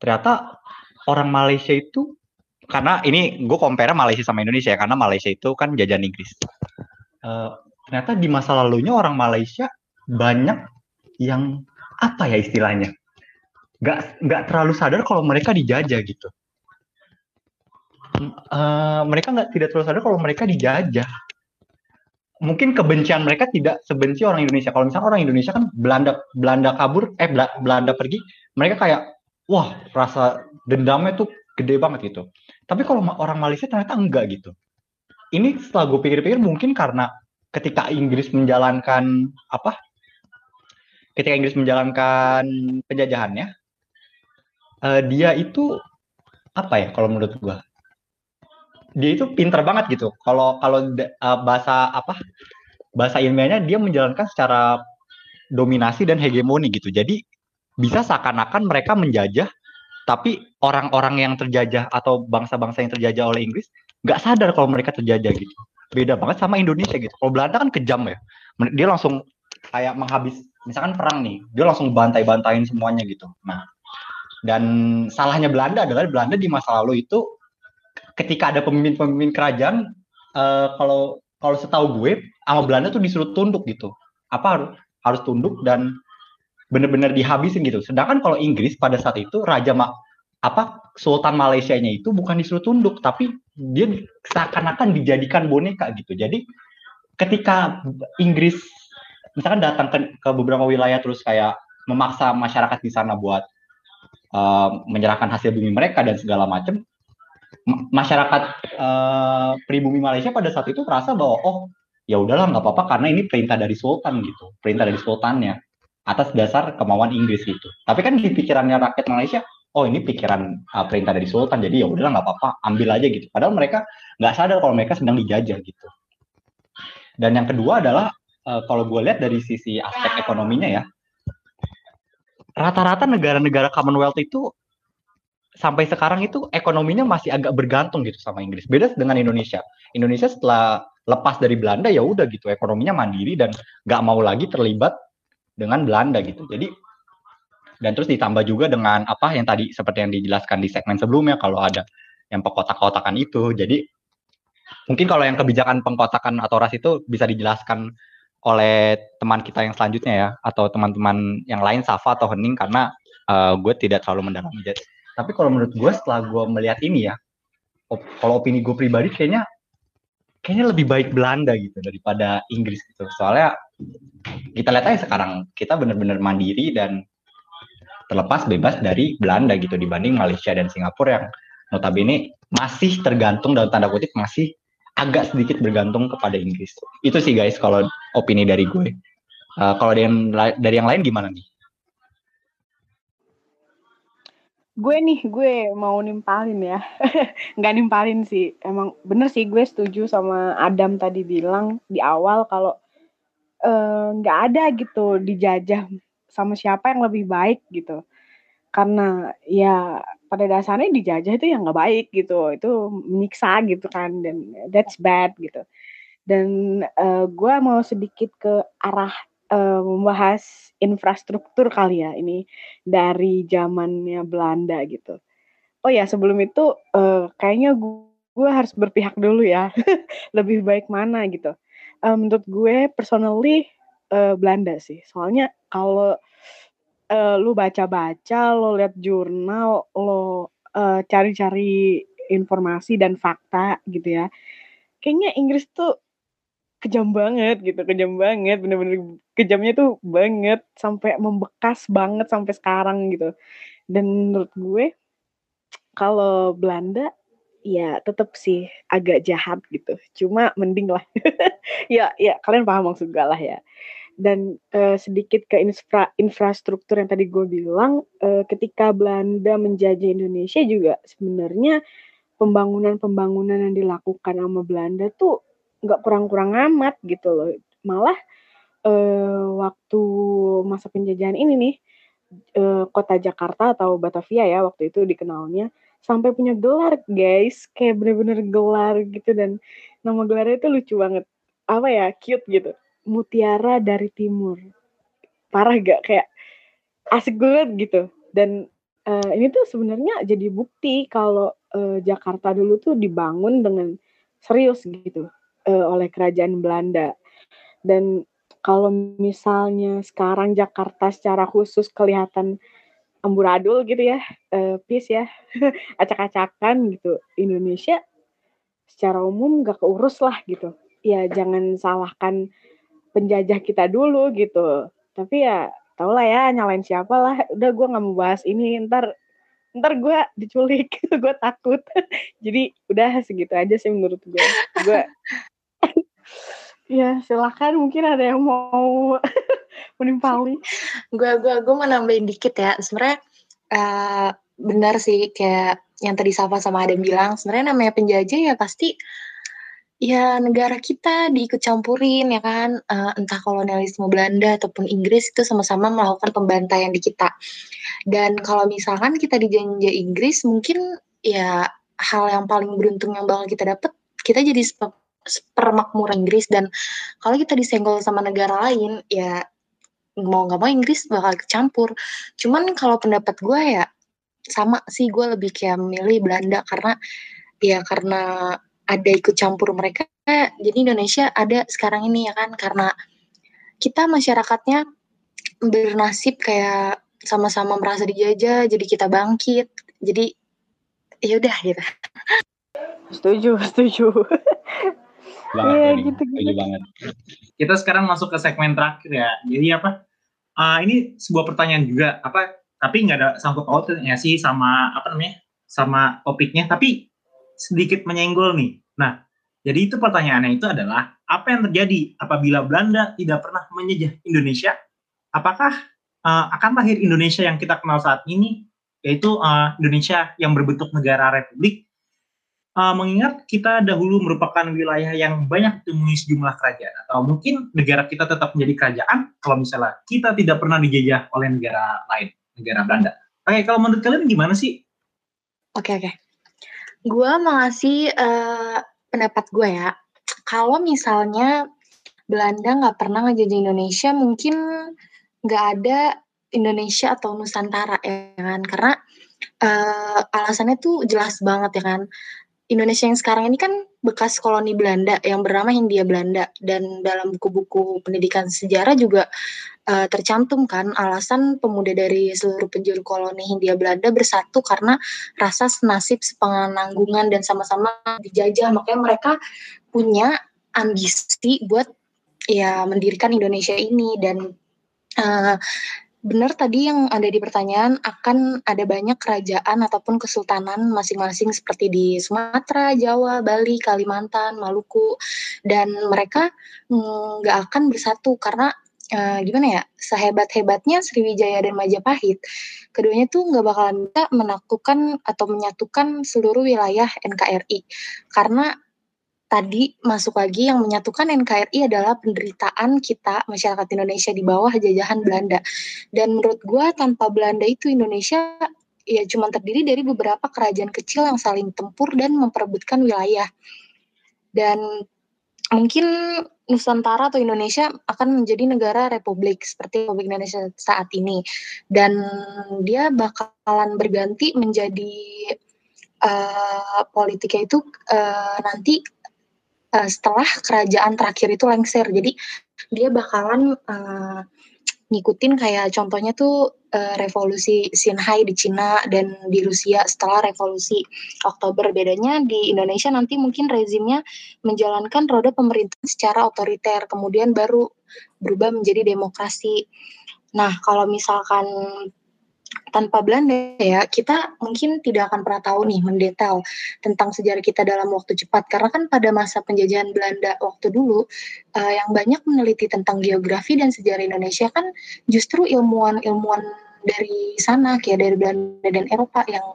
D: ternyata orang Malaysia itu karena ini gue compare Malaysia sama Indonesia ya karena Malaysia itu kan jajahan Inggris Eh, ternyata di masa lalunya orang Malaysia banyak yang apa ya istilahnya nggak nggak terlalu sadar kalau mereka dijajah gitu Eh, mereka nggak tidak terlalu sadar kalau mereka dijajah mungkin kebencian mereka tidak sebenci orang Indonesia. Kalau misalnya orang Indonesia kan Belanda Belanda kabur, eh Bela- Belanda pergi, mereka kayak wah rasa dendamnya tuh gede banget gitu. Tapi kalau orang Malaysia ternyata enggak gitu. Ini setelah gue pikir-pikir mungkin karena ketika Inggris menjalankan apa? Ketika Inggris menjalankan penjajahannya, eh, dia itu apa ya kalau menurut gua dia itu pinter banget gitu. Kalau kalau uh, bahasa apa bahasa ilmiahnya dia menjalankan secara dominasi dan hegemoni gitu. Jadi bisa seakan-akan mereka menjajah, tapi orang-orang yang terjajah atau bangsa-bangsa yang terjajah oleh Inggris nggak sadar kalau mereka terjajah gitu. Beda banget sama Indonesia gitu. Kalau Belanda kan kejam ya, dia langsung kayak menghabis, misalkan perang nih, dia langsung bantai-bantain semuanya gitu. Nah, dan salahnya Belanda adalah Belanda di masa lalu itu ketika ada pemimpin-pemimpin kerajaan, uh, kalau kalau setahu gue, sama Belanda tuh disuruh tunduk gitu. Apa harus harus tunduk dan benar-benar dihabisin gitu. Sedangkan kalau Inggris pada saat itu raja ma apa Sultan Malaysia-nya itu bukan disuruh tunduk tapi dia seakan-akan dijadikan boneka gitu. Jadi ketika Inggris misalkan datang ke, ke beberapa wilayah terus kayak memaksa masyarakat di sana buat uh, menyerahkan hasil bumi mereka dan segala macam masyarakat uh, pribumi Malaysia pada saat itu merasa bahwa oh ya udahlah nggak apa-apa karena ini perintah dari sultan gitu. Perintah dari sultannya atas dasar kemauan Inggris gitu tapi kan di pikirannya rakyat Malaysia oh ini pikiran uh, perintah dari sultan jadi ya udahlah nggak apa-apa ambil aja gitu. Padahal mereka nggak sadar kalau mereka sedang dijajah gitu. Dan yang kedua adalah uh, kalau gue lihat dari sisi aspek ekonominya ya rata-rata negara-negara Commonwealth itu sampai sekarang itu ekonominya masih agak bergantung gitu sama Inggris. Beda dengan Indonesia. Indonesia setelah lepas dari Belanda ya udah gitu ekonominya mandiri dan nggak mau lagi terlibat dengan Belanda gitu. Jadi dan terus ditambah juga dengan apa yang tadi seperti yang dijelaskan di segmen sebelumnya kalau ada yang pengkotak-kotakan itu. Jadi mungkin kalau yang kebijakan pengkotakan atau ras itu bisa dijelaskan oleh teman kita yang selanjutnya ya atau teman-teman yang lain Safa atau Hening karena uh, gue tidak terlalu mendalami. Tapi kalau menurut gue setelah gue melihat ini ya op kalau opini gue pribadi kayaknya kayaknya lebih baik Belanda gitu daripada Inggris gitu. Soalnya kita lihat aja sekarang kita benar-benar mandiri dan terlepas bebas dari Belanda gitu dibanding Malaysia dan Singapura yang notabene masih tergantung dalam tanda kutip masih agak sedikit bergantung kepada Inggris. Itu sih guys kalau opini dari gue. Uh, kalau dari yang, dari yang lain gimana nih?
C: gue nih gue mau nimpalin ya <laughs> nggak nimpalin sih emang bener sih gue setuju sama Adam tadi bilang di awal kalau nggak uh, ada gitu dijajah sama siapa yang lebih baik gitu karena ya pada dasarnya dijajah itu yang nggak baik gitu itu menyiksa gitu kan dan that's bad gitu dan uh, gue mau sedikit ke arah uh, membahas infrastruktur kali ya ini dari zamannya Belanda gitu. Oh ya sebelum itu uh, kayaknya gue harus berpihak dulu ya <laughs> lebih baik mana gitu. Uh, menurut gue personally uh, Belanda sih. Soalnya kalau uh, lu baca-baca, lo lihat jurnal, lo cari-cari uh, informasi dan fakta gitu ya. Kayaknya Inggris tuh kejam banget gitu, kejam banget, bener-bener kejamnya tuh banget sampai membekas banget sampai sekarang gitu. Dan menurut gue kalau Belanda ya tetap sih agak jahat gitu. Cuma mending lah. <laughs> ya ya kalian paham maksud gue lah ya. Dan uh, sedikit ke infra infrastruktur yang tadi gue bilang uh, ketika Belanda menjajah Indonesia juga sebenarnya pembangunan-pembangunan yang dilakukan sama Belanda tuh nggak kurang-kurang amat gitu loh. Malah uh, waktu masa penjajahan ini nih uh, kota Jakarta atau Batavia ya waktu itu dikenalnya sampai punya gelar guys. Kayak bener-bener gelar gitu dan nama gelarnya itu lucu banget. Apa ya? Cute gitu Mutiara dari Timur parah gak kayak asik banget gitu dan uh, ini tuh sebenarnya jadi bukti kalau uh, Jakarta dulu tuh dibangun dengan serius gitu uh, oleh kerajaan Belanda. Dan kalau misalnya sekarang Jakarta secara khusus kelihatan amburadul gitu ya, uh, peace ya, <laughs> acak-acakan gitu. Indonesia secara umum gak keurus lah gitu. Ya jangan salahkan penjajah kita dulu gitu. Tapi ya tau lah ya nyalain siapa lah. Udah gue gak mau bahas ini ntar ntar gue diculik <laughs> gue takut <laughs> jadi udah segitu aja sih menurut gue gue <laughs> Ya, silakan mungkin ada yang mau menimpali.
B: gue gue gue mau nambahin dikit ya. Sebenarnya uh, benar sih kayak yang tadi Safa sama Adam bilang, sebenarnya namanya penjajah ya pasti ya negara kita diikut campurin ya kan? Uh, entah kolonialisme Belanda ataupun Inggris itu sama-sama melakukan pembantaian di kita. Dan kalau misalkan kita dijajah Inggris mungkin ya hal yang paling beruntung yang bakal kita dapat kita jadi permakmur Inggris. Dan kalau kita disenggol sama negara lain ya mau nggak mau Inggris bakal kecampur cuman kalau pendapat gue ya sama sih gue lebih kayak memilih Belanda karena ya karena ada ikut campur mereka jadi Indonesia ada sekarang ini ya kan karena kita masyarakatnya bernasib kayak sama-sama merasa dijajah jadi kita bangkit jadi ya udah gitu
C: setuju setuju
A: Iya gitu, gitu. banget. Kita sekarang masuk ke segmen terakhir ya. Jadi apa? Uh, ini sebuah pertanyaan juga apa tapi nggak ada sangkut pautnya sih sama apa namanya sama topiknya tapi sedikit menyenggol nih nah jadi itu pertanyaannya itu adalah apa yang terjadi apabila Belanda tidak pernah menjajah Indonesia apakah uh, akan lahir Indonesia yang kita kenal saat ini yaitu uh, Indonesia yang berbentuk negara republik uh, mengingat kita dahulu merupakan wilayah yang banyak ditemui sejumlah kerajaan atau mungkin negara kita tetap menjadi kerajaan kalau misalnya kita tidak pernah dijajah oleh negara lain negara Belanda. Oke, kalau menurut kalian gimana sih?
B: Oke, oke. Gue mau ngasih uh, pendapat gue ya. Kalau misalnya Belanda nggak pernah ngejajah Indonesia, mungkin nggak ada Indonesia atau Nusantara ya kan? Karena uh, alasannya tuh jelas banget ya kan. Indonesia yang sekarang ini kan bekas koloni Belanda yang bernama Hindia Belanda. Dan dalam buku-buku pendidikan sejarah juga uh, tercantum kan alasan pemuda dari seluruh penjuru koloni Hindia Belanda bersatu karena rasa senasib sepenanggungan dan sama-sama dijajah. Makanya mereka punya ambisi buat ya mendirikan Indonesia ini. Dan uh, benar tadi yang ada di pertanyaan akan ada banyak kerajaan ataupun kesultanan masing-masing seperti di Sumatera, Jawa, Bali, Kalimantan, Maluku. Dan mereka mm, nggak mm, akan bersatu karena uh, gimana ya sehebat-hebatnya Sriwijaya dan Majapahit keduanya tuh nggak bakalan bisa menaklukkan atau menyatukan seluruh wilayah NKRI karena tadi masuk lagi yang menyatukan NKRI adalah penderitaan kita masyarakat Indonesia di bawah jajahan Belanda. Dan menurut gue tanpa Belanda itu Indonesia ya cuma terdiri dari beberapa kerajaan kecil yang saling tempur dan memperebutkan wilayah. Dan mungkin Nusantara atau Indonesia akan menjadi negara republik seperti Republik Indonesia saat ini dan dia bakalan berganti menjadi uh, politiknya itu uh, nanti uh, setelah kerajaan terakhir itu lengser. Jadi dia bakalan uh, ngikutin kayak contohnya tuh uh, revolusi Xinhai di Cina dan di Rusia setelah revolusi Oktober. Bedanya di Indonesia nanti mungkin rezimnya menjalankan roda pemerintahan secara otoriter, kemudian baru berubah menjadi demokrasi. Nah, kalau misalkan tanpa Belanda ya kita mungkin tidak akan pernah tahu nih mendetail tentang sejarah kita dalam waktu cepat. Karena kan pada masa penjajahan Belanda waktu dulu uh, yang banyak meneliti tentang geografi dan sejarah Indonesia kan justru ilmuwan-ilmuwan dari sana kayak dari Belanda dan Eropa yang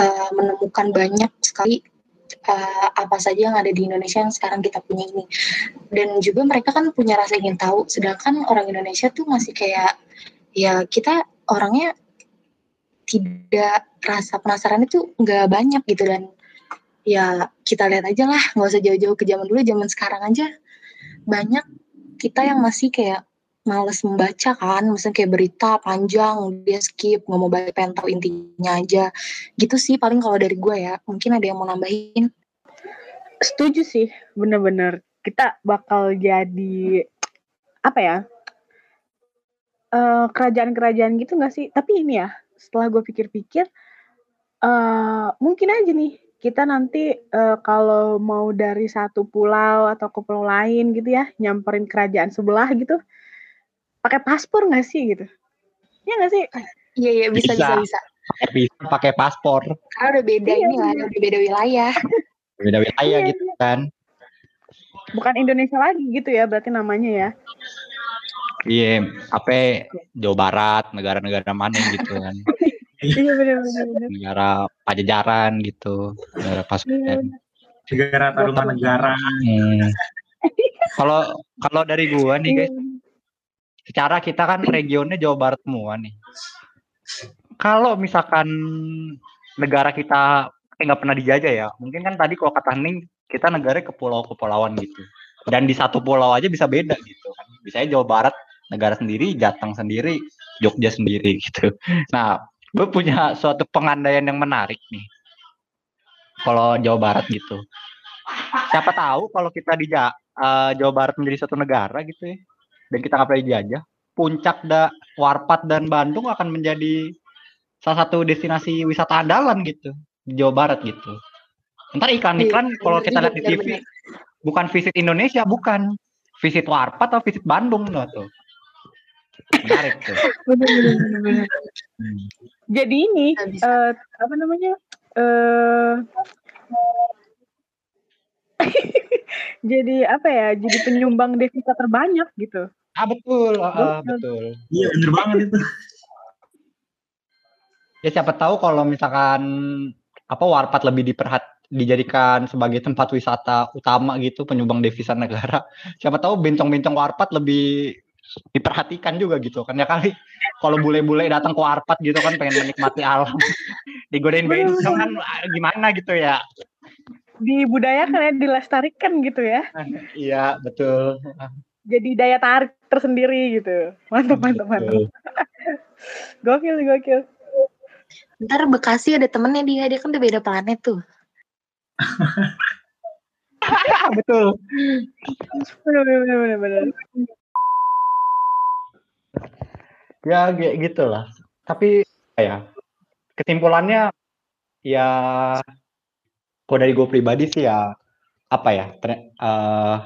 B: uh, menemukan banyak sekali uh, apa saja yang ada di Indonesia yang sekarang kita punya ini. Dan juga mereka kan punya rasa ingin tahu sedangkan orang Indonesia tuh masih kayak ya kita orangnya tidak rasa penasaran itu nggak banyak gitu. Dan ya kita lihat aja lah nggak usah jauh-jauh ke zaman dulu zaman sekarang aja. Banyak kita yang masih kayak males membaca kan misalnya kayak berita panjang dia skip nggak mau baca tahu intinya aja. Gitu sih paling kalau dari gue ya mungkin ada yang mau nambahin?
C: Setuju sih bener-bener. Kita bakal jadi apa ya uh, kerajaan-kerajaan gitu nggak sih? Tapi ini ya setelah gue pikir-pikir uh, mungkin aja nih kita nanti uh, kalau mau dari satu pulau atau ke pulau lain gitu ya nyamperin kerajaan sebelah gitu pakai paspor nggak sih gitu? Ya nggak sih?
B: Iya iya bisa bisa. bisa
D: bisa. Pakai paspor.
B: Karena udah beda iya, ini lah udah beda wilayah. <laughs>
D: Beda wilayah iya, gitu iya. kan.
C: Bukan Indonesia lagi gitu ya berarti namanya ya
D: Iya, apa Jawa Barat, negara-negara mana gitu kan. <laughs>
C: Iya benar benar benar.
D: negara pajajaran gitu, negara
C: Iya,
D: pasukan.
C: benar.
A: negara tarumanegara
D: Hmm. Kalau kalau dari gua nih guys,
C: Iya.
D: secara kita kan regionnya Jawa Barat semua nih. Kalau misalkan negara kita eh, nggak pernah dijajah ya, mungkin kan tadi kalau kata Ning kita negara kepulau-kepulauan gitu. Dan di satu pulau aja bisa beda gitu kan. Misalnya Jawa Barat negara sendiri, Jateng sendiri, Jogja sendiri <laughs> gitu. Nah, gue punya suatu pengandaian yang menarik nih. Kalau Jawa Barat gitu. Siapa tahu kalau kita di Ja- eh, Jawa Barat menjadi satu negara gitu ya, dan kita nggak pernah dijajah, puncak da Warpat dan Bandung akan menjadi salah satu destinasi wisata andalan gitu di Jawa Barat gitu. Ntar iklan-iklan
B: Iya,
D: kalau kita
B: juga,
D: lihat di TV
B: benar-benar.
D: bukan visit Indonesia, bukan visit Warpat atau visit Bandung tuh. Menarik tuh.
C: Benar benar benar, benar.
D: Hmm.
C: Jadi ini eh apa namanya? Eh <laughs> jadi apa ya? Jadi penyumbang devisa terbanyak gitu.
D: Ah betul, ah, ah,
C: Betul.
D: betul.
A: iya bener banget itu
D: Ya siapa tahu kalau misalkan apa Warpat lebih diperhat dijadikan sebagai tempat wisata utama gitu penyumbang devisa negara. Siapa tahu bencong-bencong Warpat lebih diperhatikan juga gitu kan ya kali kalau bule-bule datang ke Warpat gitu kan pengen menikmati alam <laughs> digodain bencong kan ah, gimana gitu ya
C: Dibudayakan ya, dilestarikan gitu ya. <laughs>
D: iya betul
C: Jadi daya tarik tersendiri gitu. Mantap mantap mantap. <laughs> Gokil gokil.
B: Ntar Bekasi ada temennya dia, dia kan udah beda planet tuh.
D: Betul
C: benar benar. benar.
D: Ya kayak gitulah. Tapi ya kesimpulannya ya kalau dari gue pribadi sih ya apa ya eh,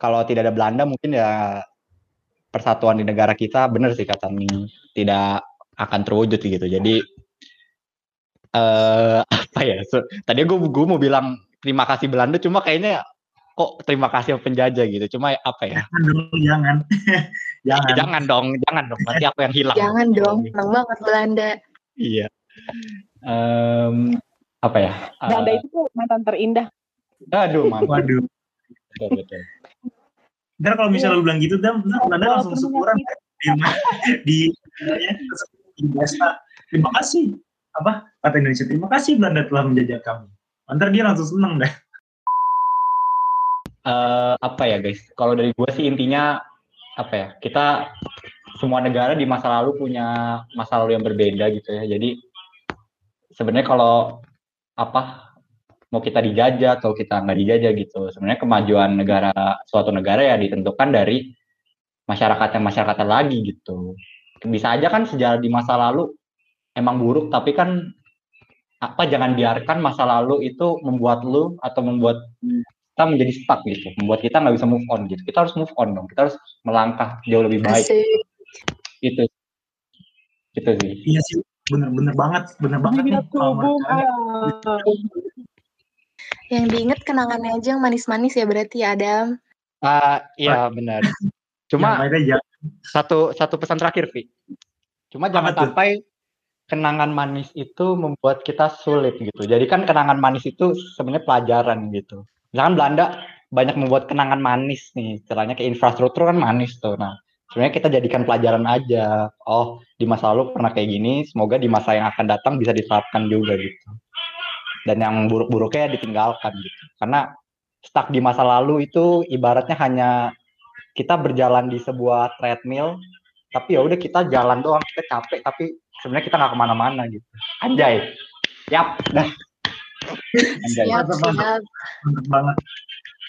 D: kalau tidak ada Belanda mungkin ya persatuan di negara kita benar sih kata Ning tidak akan terwujud gitu. Jadi eh apa ya so- tadi gue gue mau bilang terima kasih Belanda cuma kayaknya kok terima kasih penjajah gitu. Cuma apa ya?
A: Jangan jangan <laughs> jangan
D: jangan dong jangan dong nanti aku yang hilang
B: Jangan dong, seneng banget Belanda.
D: Iya. Em, apa ya?
C: Belanda
D: Eh,
C: itu tuh mantan terindah.
D: aduh, mantap.
A: waduh
D: Betul, betul.
A: ntar kalau misalnya lu bilang gitu dam ntar Belanda
C: Oh,
A: langsung syukuran di di di Desta. terima kasih apa kata Indonesia terima kasih Belanda telah menjajah kami ntar dia langsung seneng dah
D: Eh, apa ya, guys? Kalau dari gue sih intinya apa ya? Kita semua negara di masa lalu punya masa lalu yang berbeda gitu ya. Jadi sebenarnya kalau apa mau kita dijajah atau kita nggak dijajah gitu, sebenarnya kemajuan negara suatu negara ya ditentukan dari masyarakatnya masyarakat lagi gitu. Bisa aja kan sejarah di masa lalu emang buruk, tapi kan apa jangan biarkan masa lalu itu membuat lu atau membuat kita menjadi stuck gitu, membuat kita nggak bisa move on gitu. Kita harus move on dong, kita harus melangkah jauh lebih baik
B: Asik.
D: itu. Gitu sih.
A: iya sih bener-bener banget bener banget nih.
B: Yang diinget kenangannya aja yang manis-manis ya berarti ya Adam.
D: Ah, iya benar. Cuma
A: jangan.
D: satu satu pesan terakhir, Vi. Cuma jangan
A: Apa tuh?
D: sampai kenangan manis itu membuat kita sulit gitu. Jadi kan kenangan manis itu sebenarnya pelajaran gitu. Misalkan Belanda banyak membuat kenangan manis nih, istilahnya ke infrastruktur kan manis tuh. Nah, sebenarnya kita jadikan pelajaran aja. Oh, di masa lalu pernah kayak gini, semoga di masa yang akan datang bisa diterapkan juga gitu. Dan yang buruk-buruknya ditinggalkan gitu. Karena stuck di masa lalu itu ibaratnya hanya kita berjalan di sebuah treadmill tapi ya udah kita jalan doang kita capek tapi sebenarnya kita nggak ke mana-mana gitu anjay yap dah
B: Siap,
A: mantap,
B: siap.
A: mantap banget.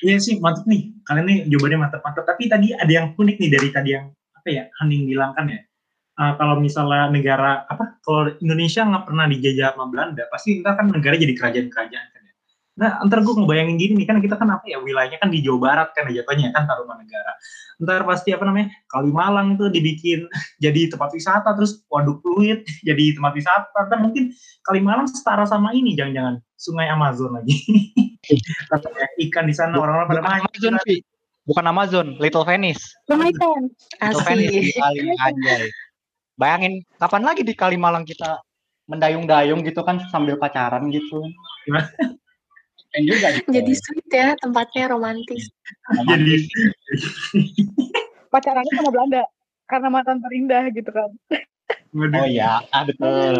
A: Iya sih mantap nih. Kalian nih jawabannya mantap-mantap tapi tadi ada yang unik nih dari tadi yang apa ya Haning bilang kan ya. Eh, kalau misalnya negara apa kalau Indonesia nggak pernah dijajah sama Belanda pasti ntar kan negara jadi kerajaan-kerajaan nah ntar gue ngebayangin gini nih kan kita kan apa ya wilayahnya kan di Jawa Barat kan ya jatuhnya kan taruman negara. Ntar pasti apa namanya Kalimalang tuh dibikin <laughs> jadi tempat wisata terus waduk fluid <laughs> jadi tempat wisata. Ntar mungkin Kalimalang setara sama ini jangan-jangan Sungai Amazon lagi. <laughs> Ikan di sana orang-orang pada
D: bukan
A: main.
D: Amazon Vi bukan Amazon Little Venice. Little Venice. Bali anjay bayangin kapan lagi di Kalimalang kita mendayung-dayung gitu kan sambil pacaran gitu.
B: Dan juga gitu. Jadi sweet ya tempatnya romantis.
A: Jadi
C: pacarannya sama Belanda karena mantan terindah gitu kan.
D: Oh iya, ah, betul.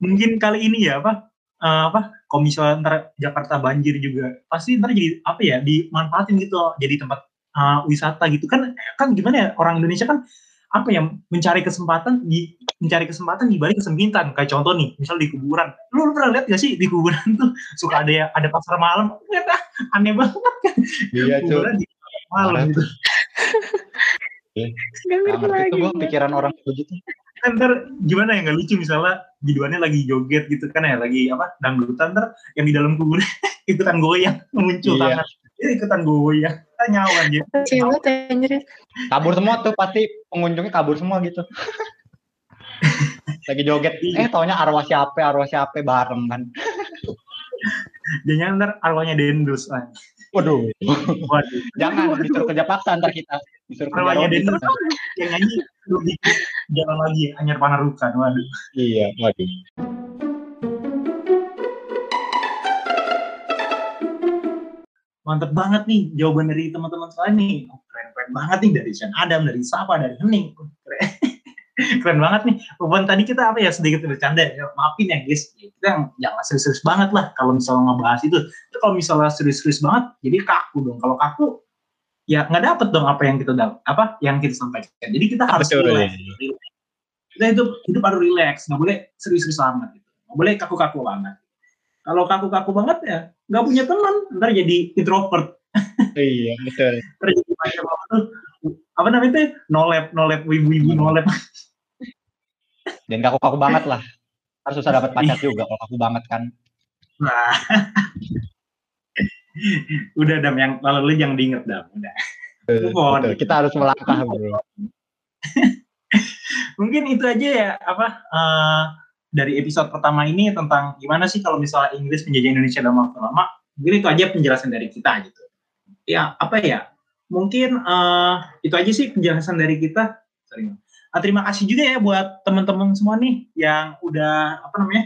A: Mungkin kali ini ya apa uh, apa misalnya ntar Jakarta banjir juga pasti ntar jadi apa ya dimanfaatin gitu jadi tempat uh, wisata gitu kan kan gimana ya orang Indonesia kan apa ya mencari kesempatan di mencari kesempatan di balik kesempitan. Kayak contoh nih misal di kuburan. Lu, lu pernah lihat gak sih di kuburan tuh suka ada ya ada pasar malam? Nggak, ah, aneh banget kan.
D: Iya
A: kuburan di malam. <laughs> Gitu
C: Gak ngerti lagi.
D: Itu gue pikiran orang begitu.
A: Kan ntar gimana ya nggak lucu misalnya biduannya lagi joget gitu kan ya lagi apa dangdutan ntar yang di dalam kuburan <laughs> ikutan goyang muncul iya. tangan ikutan goyang kita nyawa gitu.
B: Cewek anjir.
D: Kabur semua tuh pasti pengunjungnya kabur semua gitu. lagi joget eh taunya arwah siapa arwah siapa bareng kan
A: jangan ntar arwahnya dendus kan
D: Waduh. Waduh. Jangan Waduh. disuruh kerja paksa ntar kita.
A: Disuruh kerja dendus yang nyanyi lebih jalan lagi Anyar Panarukan. Waduh.
D: Iya, waduh.
A: Mantep banget nih jawaban dari teman-teman saya nih. Keren-keren banget nih dari Sean Adam, dari Sapa, dari Hening. Keren. <laughs> keren banget nih. Walaupun tadi kita apa ya sedikit bercanda ya, maafin ya guys. Kita jangan serius-serius banget lah kalau misalnya ngebahas itu. Itu kalau misalnya serius-serius banget, jadi kaku dong. Kalau kaku, ya nggak dapet dong apa yang kita dapat, apa yang kita sampaikan. Jadi kita harus Betul, relax. Ya. Kita hidup hidup harus relax, nggak boleh serius-serius banget. Gitu. Nggak boleh kaku-kaku banget. Kalau kaku-kaku banget ya nggak punya teman, ntar jadi introvert.
D: iya betul.
A: Terjadi macam apa tuh? Apa namanya itu nolep nolep wibu-wibu nolep
D: dan kaku-kaku banget lah. Harus susah dapat pacar juga kalau kaku banget kan.
A: Nah. Udah dam yang lalu lu jangan diinget dam. Udah.
D: Betul, kita harus melangkah bro. <laughs>
A: Mungkin itu aja ya apa uh, dari episode pertama ini tentang gimana sih kalau misalnya Inggris menjajah Indonesia dalam waktu lama mungkin itu aja penjelasan dari kita gitu ya apa ya mungkin uh, itu aja sih penjelasan dari kita. Sorry. Uh, terima kasih juga ya buat teman-teman semua nih yang udah apa namanya,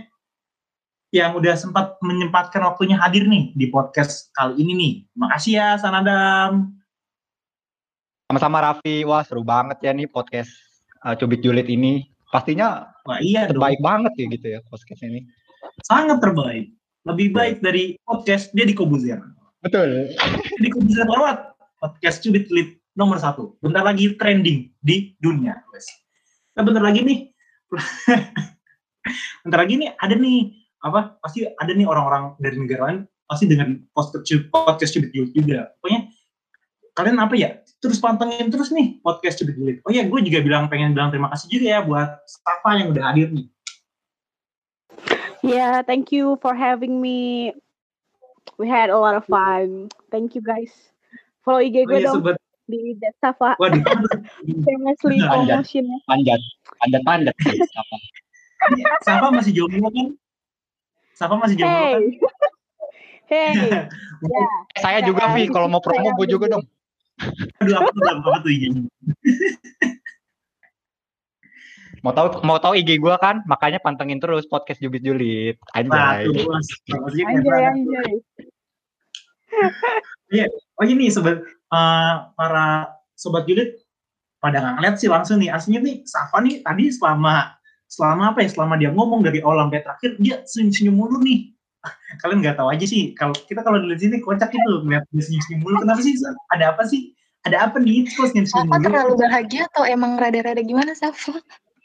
A: yang udah sempat menyempatkan waktunya hadir nih di podcast kali ini nih. Makasih ya Sanadam.
D: Sama-sama Raffi, wah seru banget ya nih podcast uh, Cubit Julid ini. Pastinya
A: wah, iya
D: terbaik dong. banget ya gitu ya podcast ini.
A: Sangat terbaik. Lebih baik dari podcast dia di Kobuzer.
D: Betul.
A: Di Kobuzer lewat podcast Cubit Lead nomor satu. Bentar lagi trending di dunia. Nah, bentar lagi nih, <laughs> bentar lagi nih ada nih apa pasti ada nih orang-orang dari negara lain pasti dengan podcast podcast Cubit juga. Pokoknya kalian apa ya terus pantengin terus nih podcast Cubit Lead. Oh ya, gue juga bilang pengen bilang terima kasih juga ya buat Safa yang udah hadir nih.
C: Yeah, thank you for having me. We had a lot of fun. Thank you guys. Follow IG gue oh, iya, dong. Sobat. Di Safa.
A: Waduh. <laughs>
C: Famously promotion.
D: Panjat. Panjat panjat. Safa.
A: Safa masih jomblo kan? Safa masih jomblo hey. kan?
C: Hey. <laughs>
D: ya. <laughs> Saya juga Vi, kalau mau promo gue juga dong.
A: Aduh, apa tuh, apa tuh IG?
D: mau tahu mau tahu IG gue kan? Makanya pantengin terus podcast Jubit Julit.
A: Anjay.
C: Anjay anjay.
A: Iya, oh ini sobat uh, para sobat julid pada nggak ngeliat sih langsung nih. Aslinya nih Safa nih tadi selama selama apa ya? Selama dia ngomong dari awal sampai terakhir dia senyum senyum mulu nih kalian nggak tahu aja sih kalau kita kalau di sini kocak itu ngeliat dia senyum senyum mulu. Kenapa sih ada apa sih? Ada apa nih? Terus senyum senyum
B: mulu? terlalu bahagia atau emang rada-rada gimana Safa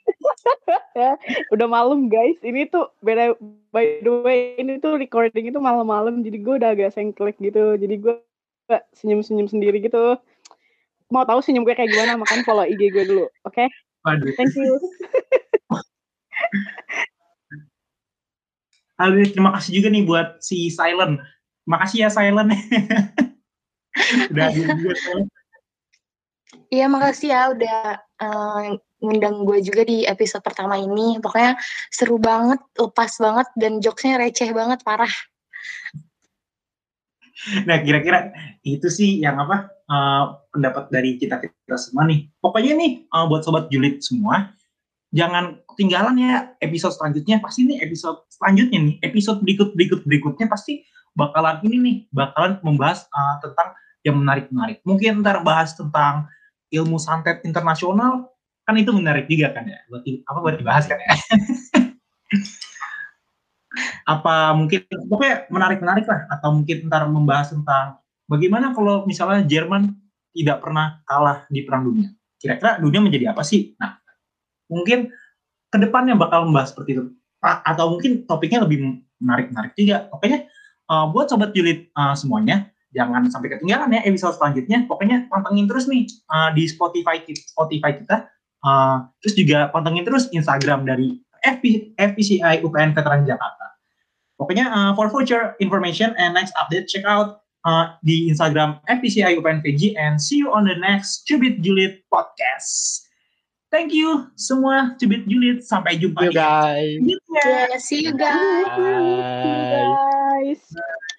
B: <laughs>
C: ya udah malam guys. Ini tuh beda by the way ini tuh recording itu malam-malam jadi gue udah agak sengklek gitu. Jadi gue senyum-senyum sendiri gitu. Mau tahu senyum gue kayak gimana makan follow IG gue dulu oke? Okay? thank you <laughs>
A: Halo, terima kasih juga nih buat si Silent. Makasih ya Silent. <laughs> udah juga
B: Iya, makasih ya udah uh, ngundang gue juga di episode pertama ini. Pokoknya seru banget, lepas banget, dan jokesnya receh banget, parah.
A: nah kira-kira itu sih yang apa uh, pendapat dari kita kita semua nih. Pokoknya nih uh, buat sobat julid semua, jangan ketinggalan ya episode selanjutnya. Pasti nih episode selanjutnya nih, episode berikut berikut berikutnya pasti bakalan ini nih, bakalan membahas uh, tentang yang menarik-menarik. Mungkin ntar bahas tentang ilmu santet internasional, kan itu menarik juga kan ya. Buat apa buat dibahas kan ya. <laughs> apa mungkin pokoknya menarik-menarik lah atau mungkin ntar membahas tentang bagaimana kalau misalnya Jerman tidak pernah kalah di perang dunia kira-kira dunia menjadi apa sih nah mungkin ke depannya bakal membahas seperti itu atau mungkin topiknya lebih menarik-menarik juga pokoknya uh, buat sobat julid uh, semuanya jangan sampai ketinggalan ya episode selanjutnya pokoknya pantengin terus nih uh, di Spotify Spotify kita uh, terus juga pantengin terus Instagram dari FP, FPCI UPN Veteran Jakarta. Pokoknya uh, for future information and next update, check out uh, di Instagram FPCI UPN VG and see you on the next Cubit Juliet podcast. Thank you semua Cubit Unit. Sampai jumpa.
D: See guys.
B: Yeah, see you guys. Bye. See you guys.
D: Bye.